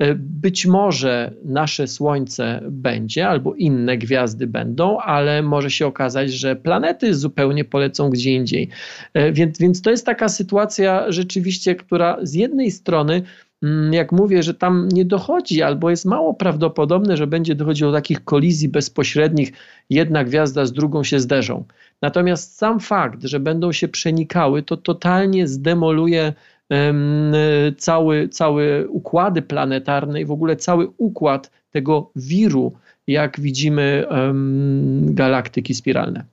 E, być może nasze Słońce będzie, albo inne gwiazdy będą, ale może się okazać, że planety zupełnie polecą gdzie indziej. E, więc, więc to jest taka sytuacja rzeczywiście, która z jednej strony mm, jak mówię, że tam nie dochodzi, albo jest mało prawdopodobne, że będzie dochodziło do takich kolizji bezpośrednich, jedna gwiazda z drugą się zderzą. Natomiast sam fakt, że będą się przenikały, to totalnie zdemoluje cały, cały układy planetarne i w ogóle cały układ tego wiru, jak widzimy galaktyki spiralne.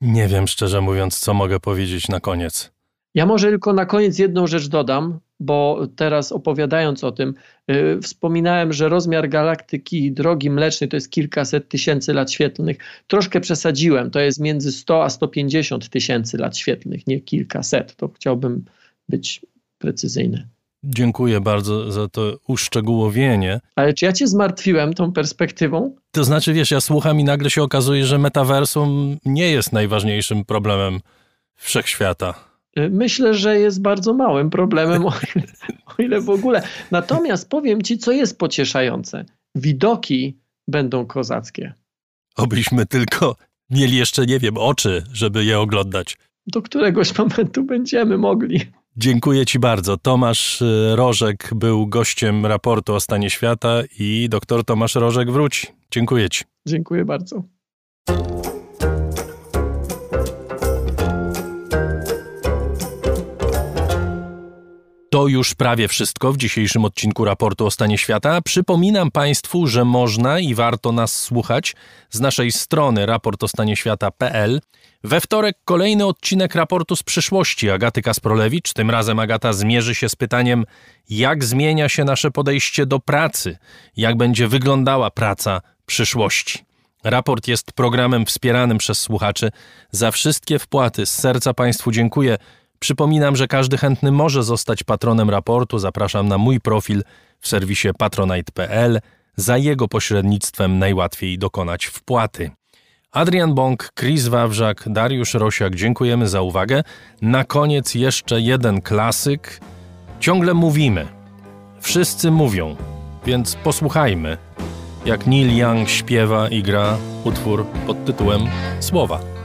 Nie wiem, szczerze mówiąc, co mogę powiedzieć na koniec. Ja może tylko na koniec jedną rzecz dodam, bo teraz opowiadając o tym, yy, wspominałem, że rozmiar galaktyki drogi mlecznej to jest kilkaset tysięcy lat świetlnych. Troszkę przesadziłem, to jest między 100 a 150 tysięcy lat świetlnych, nie kilkaset. To chciałbym być precyzyjne. Dziękuję bardzo za to uszczegółowienie. Ale czy ja cię zmartwiłem tą perspektywą? To znaczy, wiesz, ja słucham i nagle się okazuje, że metaversum nie jest najważniejszym problemem wszechświata. Y, myślę, że jest bardzo małym problemem, o ile, o ile w ogóle. Natomiast powiem ci, co jest pocieszające. Widoki będą kozackie. Obyśmy tylko mieli jeszcze, nie wiem, oczy, żeby je oglądać. Do któregoś momentu będziemy mogli. Dziękuję Ci bardzo. Tomasz y, Rożek był gościem raportu o stanie świata i doktor Tomasz Rożek wróci. Dziękuję Ci. Dziękuję bardzo. To już prawie wszystko w dzisiejszym odcinku raportu o stanie świata. Przypominam Państwu, że można i warto nas słuchać z naszej strony raportostanieświata.pl. We wtorek kolejny odcinek raportu z przyszłości Agaty Kasprolewicz. Tym razem Agata zmierzy się z pytaniem, jak zmienia się nasze podejście do pracy, jak będzie wyglądała praca przyszłości. Raport jest programem wspieranym przez słuchaczy. Za wszystkie wpłaty z serca Państwu dziękuję. Przypominam, że każdy chętny może zostać patronem raportu. Zapraszam na mój profil w serwisie patronite.pl. Za jego pośrednictwem najłatwiej dokonać wpłaty. Adrian Bąk, Chris Wawrzak, Dariusz Rosiak, dziękujemy za uwagę. Na koniec jeszcze jeden klasyk. Ciągle mówimy. Wszyscy mówią, więc posłuchajmy, jak Neil Young śpiewa i gra utwór pod tytułem Słowa.